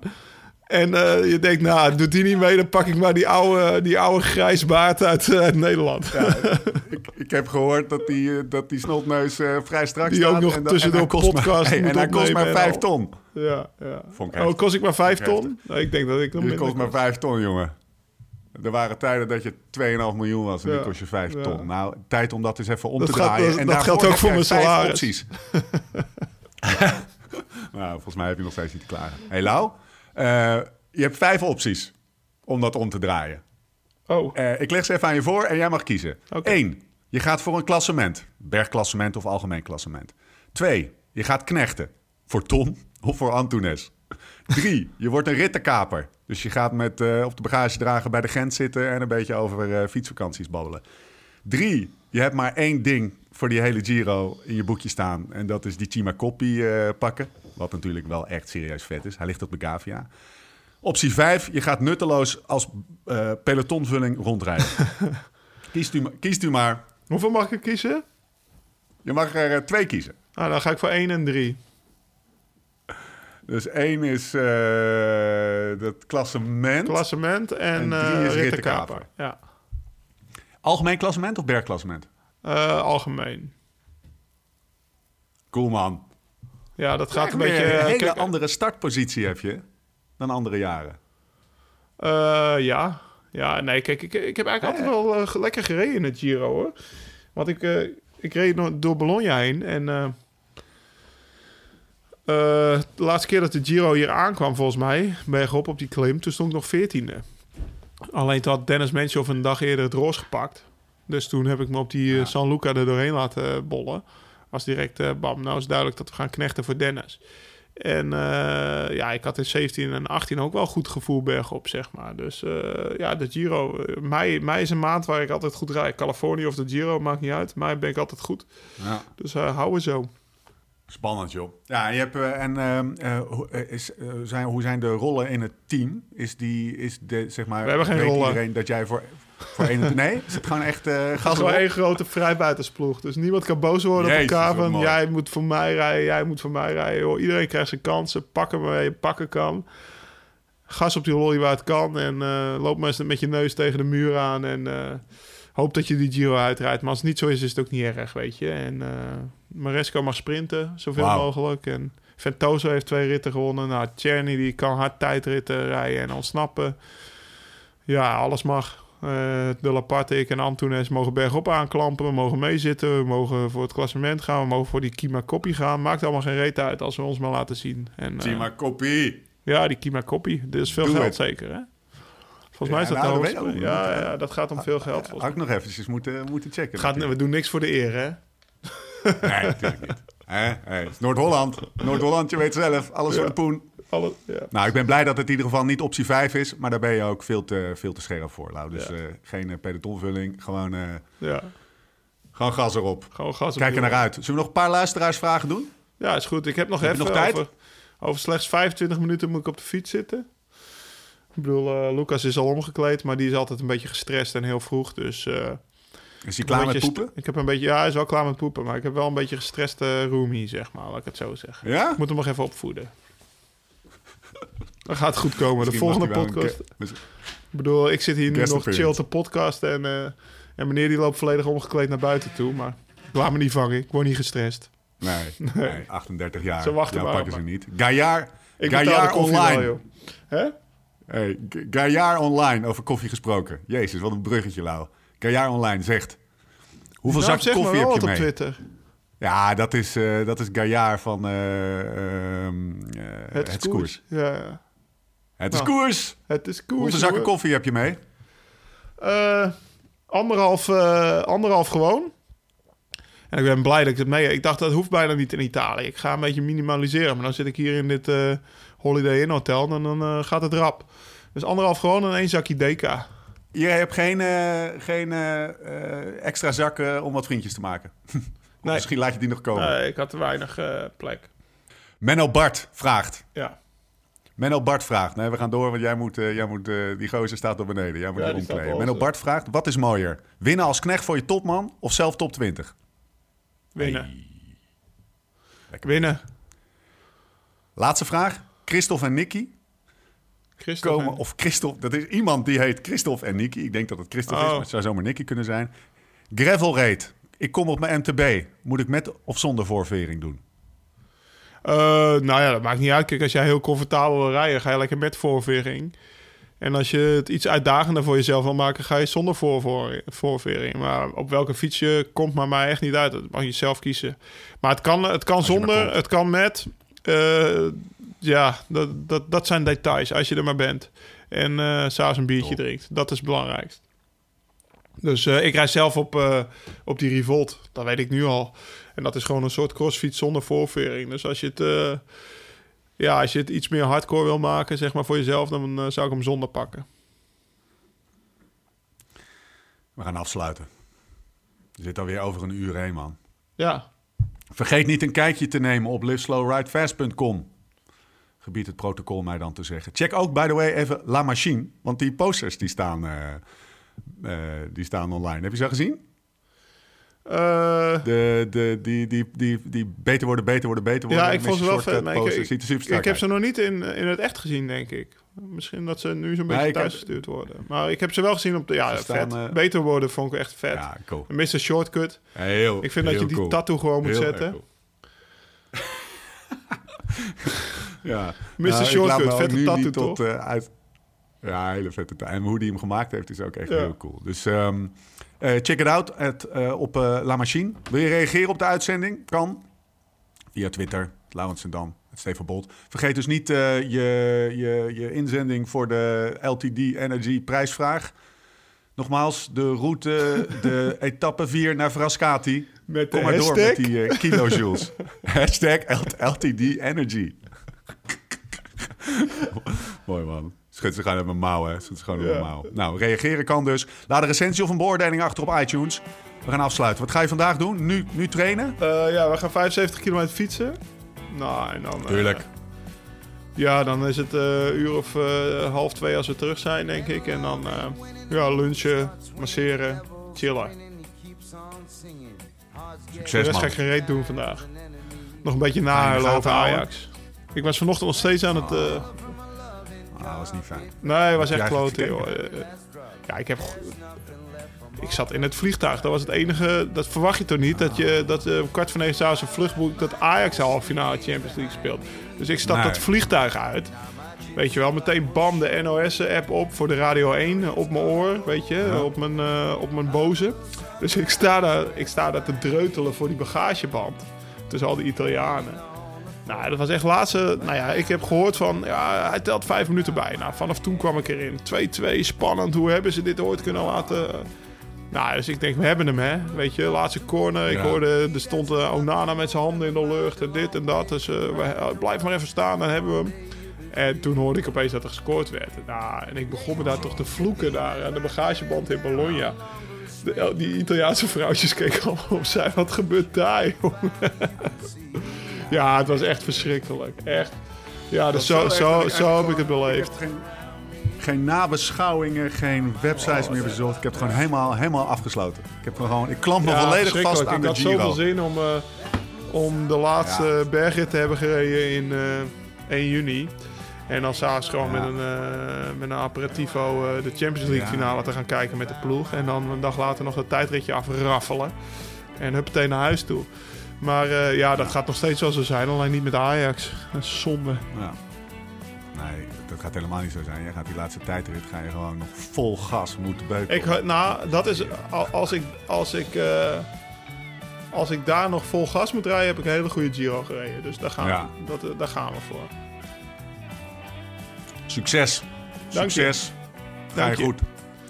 En eh, je denkt, nou, doet die niet mee, dan pak ik maar die oude, die oude grijsbaard uit, eh, uit Nederland. Ik, ik heb gehoord dat die, eh, dat die snotneus vrij strak Die staat. ook nog en dat- tussendoor podcast hey, En hij kost maar vijf ton. Ja, ja. Vond ik Oh, kost ik maar vijf ton? Nou, ik denk dat ik Die minder kost maar vijf ton, jongen. Er waren tijden dat je 2,5 miljoen was en Ja, nu kost je 5 ja. ton. Nou, tijd om dat eens even om Dat te gaat- draaien. dat- en dat geldt ook voor mijn salaris. opties. nou, volgens mij heb je nog steeds niet te klagen. Hey Lau, eh, je hebt vijf opties om dat om te draaien. Oh, Eh, ik leg ze even aan je voor en jij mag kiezen. Oké. Eén, je gaat voor een klassement. Bergklassement of algemeen klassement. Twee, je gaat knechten. Voor Tom of voor Antunes. Drie, je wordt een rittenkaper. Dus je gaat met, eh, op de bagagedrager bij de grens zitten... en een beetje over eh, fietsvakanties babbelen. Drie, je hebt maar één ding voor die hele Giro in je boekje staan. En dat is die Chima Coppi eh, pakken. Wat natuurlijk wel echt serieus vet is. Hij ligt op Begavia. Optie 5, je gaat nutteloos als pelotonvulling rondrijden. kiest, u, kiest u maar. hoeveel mag ik kiezen? Je mag er twee kiezen. Nou, dan ga ik voor één en drie. Dus één is eh dat klassement. Klassement en, En drie eh is rittenkaper. rittenkaper. Ja, Algemeen klassement of bergklassement? Eh, algemeen. Cool man. Ja, dat gaat een beetje... Een hele kijk, andere startpositie heb je dan andere jaren. Ja. Ja, nee, kijk, ik, ik heb eigenlijk altijd wel lekker gereden in het Giro, hoor. Want ik, ik reed door Bologna heen en... eh, eh, de laatste keer dat de Giro hier aankwam, volgens mij, bergop op die klim, toen stond ik nog veertiende. Alleen toen had Dennis Menchoff een dag eerder het roos gepakt. Dus toen heb ik me op die eh, San Luca er doorheen laten bollen. Was direct, eh, bam, nou is duidelijk dat we gaan knechten voor Dennis. En ja, ik had in 17 en 18 ook wel goed gevoel bergop, zeg maar. Dus ja, de Giro. mei, mei is een maand waar ik altijd goed rijd. Californië of de Giro, maakt niet uit. Mei ben ik altijd goed. Ja. Dus eh houden zo. Spannend, joh. Ja, je hebt, eh, en ehm, eh, hoe, eh, is, zijn, hoe zijn de rollen in het team? Is die, is de, zeg maar... We hebben geen rollen. iedereen dat jij voor, voor een... Nee? Is het gewoon echt eh gas gewoon één grote vrijbuitersploeg. Dus niemand kan boos worden Jezus, op elkaar. Van, jij moet voor mij rijden, jij moet voor mij rijden. Joh. Iedereen krijgt zijn kansen. Pakken waar je pakken kan. Gas op die lolly waar het kan. En eh, loop maar eens met je neus tegen de muur aan. En eh, hoop dat je die Giro uitrijdt. Maar als het niet zo is, is het ook niet erg, weet je. En eh Maresco mag sprinten, zoveel mogelijk. En Ventoso heeft twee ritten gewonnen. Nou, Czerny die kan hard tijdritten rijden en ontsnappen. Ja, alles mag. Eh, de Laparte, ik en Antunes mogen bergop aanklampen. We mogen meezitten. We mogen voor het klassement gaan. We mogen voor die Kima Koppie gaan. Maakt allemaal geen reet uit als we ons maar laten zien. En, eh, Chima Coppi. ja, die Kima Koppie. Dit is veel Doe geld zeker, hè? Volgens mij is Ja, dat nou, de hoogste. ook Ja, ja, dat gaat om veel geld. volgens Had ik nog eventjes moeten, moeten checken. Gaat, we doen niks voor de eer, hè? Nee, natuurlijk niet. Hè? Hey, het is Noord-Holland. Noord-Holland, je weet zelf. Alles voor de poen. Alle, ja. Nou, ik ben blij dat het in ieder geval niet optie 5 is. Maar daar ben je ook veel te, veel te scherp voor, Lau. Dus Ja. eh, geen pelotonvulling. Gewoon, eh, ja. Gewoon gas erop. Gewoon gas Kijk er naar uit. Zullen we nog een paar luisteraarsvragen doen? Ja, is goed. Ik heb nog Heb even nog tijd? Over, over slechts 25 minuten moet ik op de fiets zitten. Ik bedoel, Lucas is al omgekleed, maar die is altijd een beetje gestrest en heel vroeg. Dus Is hij klaar met poepen? Ik heb een beetje, ja, hij is wel klaar met poepen, maar ik heb wel een beetje gestreste roomie, zeg maar, laat ik het zo zeggen. Ja? Ik moet hem nog even opvoeden. Dan gaat het goed komen. De Misschien volgende podcast. Ik bedoel, ik zit hier nu nog chill te podcasten en, eh, en meneer die loopt volledig omgekleed naar buiten toe. Maar laat me niet vangen, ik word niet gestrest. Nee, nee, 38 jaar. Ze wachten Jou maar pakken ze niet. Gaillard, Ik Gaillard online. wel, joh. Hè? Hey, Gaillard online, over koffie gesproken. Jezus, wat een bruggetje, Lau. Gaillard online zegt... Hoeveel Nou, koffie heb je mee? op Twitter. Ja, dat is, eh, dat is Gaillard van ehm, eh, Het, is koers. Ja, ja. Het is Nou, koers! Het is koers. Hoeveel zakken koffie heb je mee? Anderhalf, anderhalf gewoon. En ik ben blij dat ik het mee heb. Ik dacht, dat hoeft bijna niet in Italië. Ik ga een beetje minimaliseren. Maar dan zit ik hier in dit Holiday Inn Hotel en dan gaat het rap. Dus anderhalf gewoon en één zakje Deka. Je hebt geen, eh, geen eh, extra zakken om wat vriendjes te maken. Nee. Misschien laat je die nog komen. Nee, ik had te weinig eh, plek. Menno Bart vraagt. Ja. Menno Bart vraagt. Nee, we gaan door, want jij moet, jij moet die gozer staat er beneden. Jij moet Ja, je omkleden. Menno. Bart vraagt, wat is mooier? Winnen als knecht voor je topman of zelf top 20? Winnen. Winnen. Laatste vraag. Christophe en Nicky Christophe. komen... Of Christophe, dat is iemand die heet Christophe en Nicky. Ik denk dat het Christophe is, Oh. maar het zou zomaar Nicky kunnen zijn. Gravel Raid. Ik kom op mijn MTB. Moet ik met of zonder voorvering doen? Eh, nou ja, dat maakt niet uit. Kijk, als jij heel comfortabel wil rijden, ga je lekker met voorvering. En als je het iets uitdagender voor jezelf wil maken, ga je zonder voorvering. Maar op welke fiets je komt, maar mij echt niet uit. Dat mag je zelf kiezen. Maar het kan, het kan zonder, het kan met. Eh, ja, dat, dat, dat zijn details als je er maar bent. En eh s'avonds een biertje drinkt. Dat is het belangrijkst. Dus eh, ik rijd zelf op, eh, op die Revolt. Dat weet ik nu al. En dat is gewoon een soort crossfiets zonder voorvering. Dus als je het, ja, als je het iets meer hardcore wil maken, zeg maar voor jezelf, dan zou ik hem zonder pakken. We gaan afsluiten. We zitten alweer over een uur heen, man. Ja, Vergeet niet een kijkje te nemen op liveslowridefast.com. Gebied het protocol mij dan te zeggen. Check ook, by the way, even La Machine. Want die posters die staan, eh, eh, die staan online. Heb je ze al gezien? Eh, De, de, die, die, die, die beter worden, beter worden, beter worden. ja ik vond ze wel vet. maar ik, Posters. heb ze nog niet in, in het echt gezien, denk ik. Misschien dat ze nu zo'n beetje ik heb- thuisgestuurd worden. Maar ik heb ze wel gezien op de... Ja, Ze staan, vet. Beter worden vond ik echt vet. Ja, cool. Mr. Shortcut. Heel, Ik vind dat je die cool. tattoo gewoon moet Heel zetten. cool. ja. Mr. Nou, Shortcut, vette tattoo, tot, eh, uit... Ja, hele vette tattoo. En hoe die hem gemaakt heeft is ook echt Ja. heel cool. Dus ehm, eh, check it out eh, op La Machine. Wil je reageren op de uitzending? Kan. Via Twitter, Laurens en Dan, het Stefan Bolt. Vergeet dus niet je, je, je inzending voor de LTD Energy prijsvraag. Nogmaals, de route, de etappe 4 naar Frascati. Met Kom maar door met die eh, kilojoules. Hashtag LTD Energy. Mooi man. Schud ze gewoon uit mijn mouw, hè. Schud ze gewoon uit mijn mouw. Nou, reageren kan dus. Laat een recensie of een beoordeling achter op iTunes. We gaan afsluiten. Wat ga je vandaag doen? Nu, nu trainen? Eh, ja, we gaan 75 kilometer fietsen. Nou, en dan... eh, Tuurlijk. ja, dan is het eh, een uur of eh, half twee als we terug zijn, denk ik. En dan eh, ja, lunchen, masseren, chillen. Succes ga man. ik geen reet doen vandaag. Nog een beetje Ga gaten houden? Ajax. Ik was vanochtend nog steeds aan het... eh, Ah, dat was niet fijn. nee, was echt eigenlijk joh. Eh, eh, ja, ik heb... Ik zat in het vliegtuig. Dat was het enige... Dat verwacht je toch niet? Dat je dat eh, om kwart voor negen s'avonds een vlucht boekt... dat Ajax al halve finale Champions League speelt. Dus ik stap Nee. dat vliegtuig uit. Weet je wel, meteen bam de NOS-app op voor de Radio 1 eh, op mijn oor, weet je, op, mijn, op mijn boze. Dus ik sta, daar, ik sta daar te dreutelen voor die bagageband tussen al die Italianen. Nou, dat was echt laatste. Nou ja, ik heb gehoord van. Ja, hij telt vijf minuten bij. Nou, vanaf toen kwam ik erin. 2-2, spannend. Hoe hebben ze dit ooit kunnen laten? Nou, dus ik denk, we hebben hem, hè. Weet je, laatste corner. Ik Ja. hoorde, er stond eh, Onana met zijn handen in de lucht en dit en dat. Dus eh, we, eh, blijf maar even staan, dan hebben we hem. En toen hoorde ik opeens dat er gescoord werd. Nou, en ik begon me daar toch te vloeken daar aan de bagageband in Bologna. De- die Italiaanse vrouwtjes keken allemaal opzij. Wat gebeurt daar, jongen? ja, het was echt verschrikkelijk. Echt. Ja, dus zo, echt zo, ik zo heb ik het beleefd. Ik heb geen, geen nabeschouwingen, geen websites meer bezocht. Ik heb het gewoon helemaal, helemaal afgesloten. Ik, heb gewoon, ik klamp me Ja, volledig vast aan Ik de had Giro. zoveel zin om, eh, om de laatste bergrit te hebben gereden in eh 1 juni. En dan s'avonds gewoon Ja. met, een, eh, met een aperitivo eh, de Champions League Ja. finale te gaan kijken met de ploeg. En dan een dag later nog dat tijdritje afraffelen. En huppatee naar huis toe. Maar eh, ja, dat gaat nog steeds wel zo zijn. Alleen niet met Ajax. Dat is zonde. Ja. Nee, dat gaat helemaal niet zo zijn. Je gaat die laatste tijdrit ga je gewoon nog vol gas moeten beuken. Ik, nou, dat is... al- Als ik, als ik, eh, als ik daar nog vol gas moet rijden, heb ik een hele goede Giro gereden. Dus daar gaan, Ja. we, dat, eh, daar gaan we voor. Succes. Dank je. Succes. Ga je goed.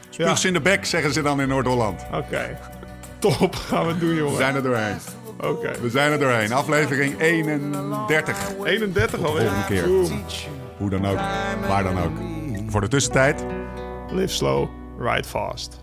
Spuugs Ja. in de bek, zeggen ze dan in Noord-Holland. Oké. Top, gaan we het doen, We jongen. zijn er doorheen. Oké. We zijn er doorheen. Aflevering 31. 31 alweer. volgende keer. Hoe dan ook. Waar dan ook. Voor de tussentijd. Live slow, ride fast.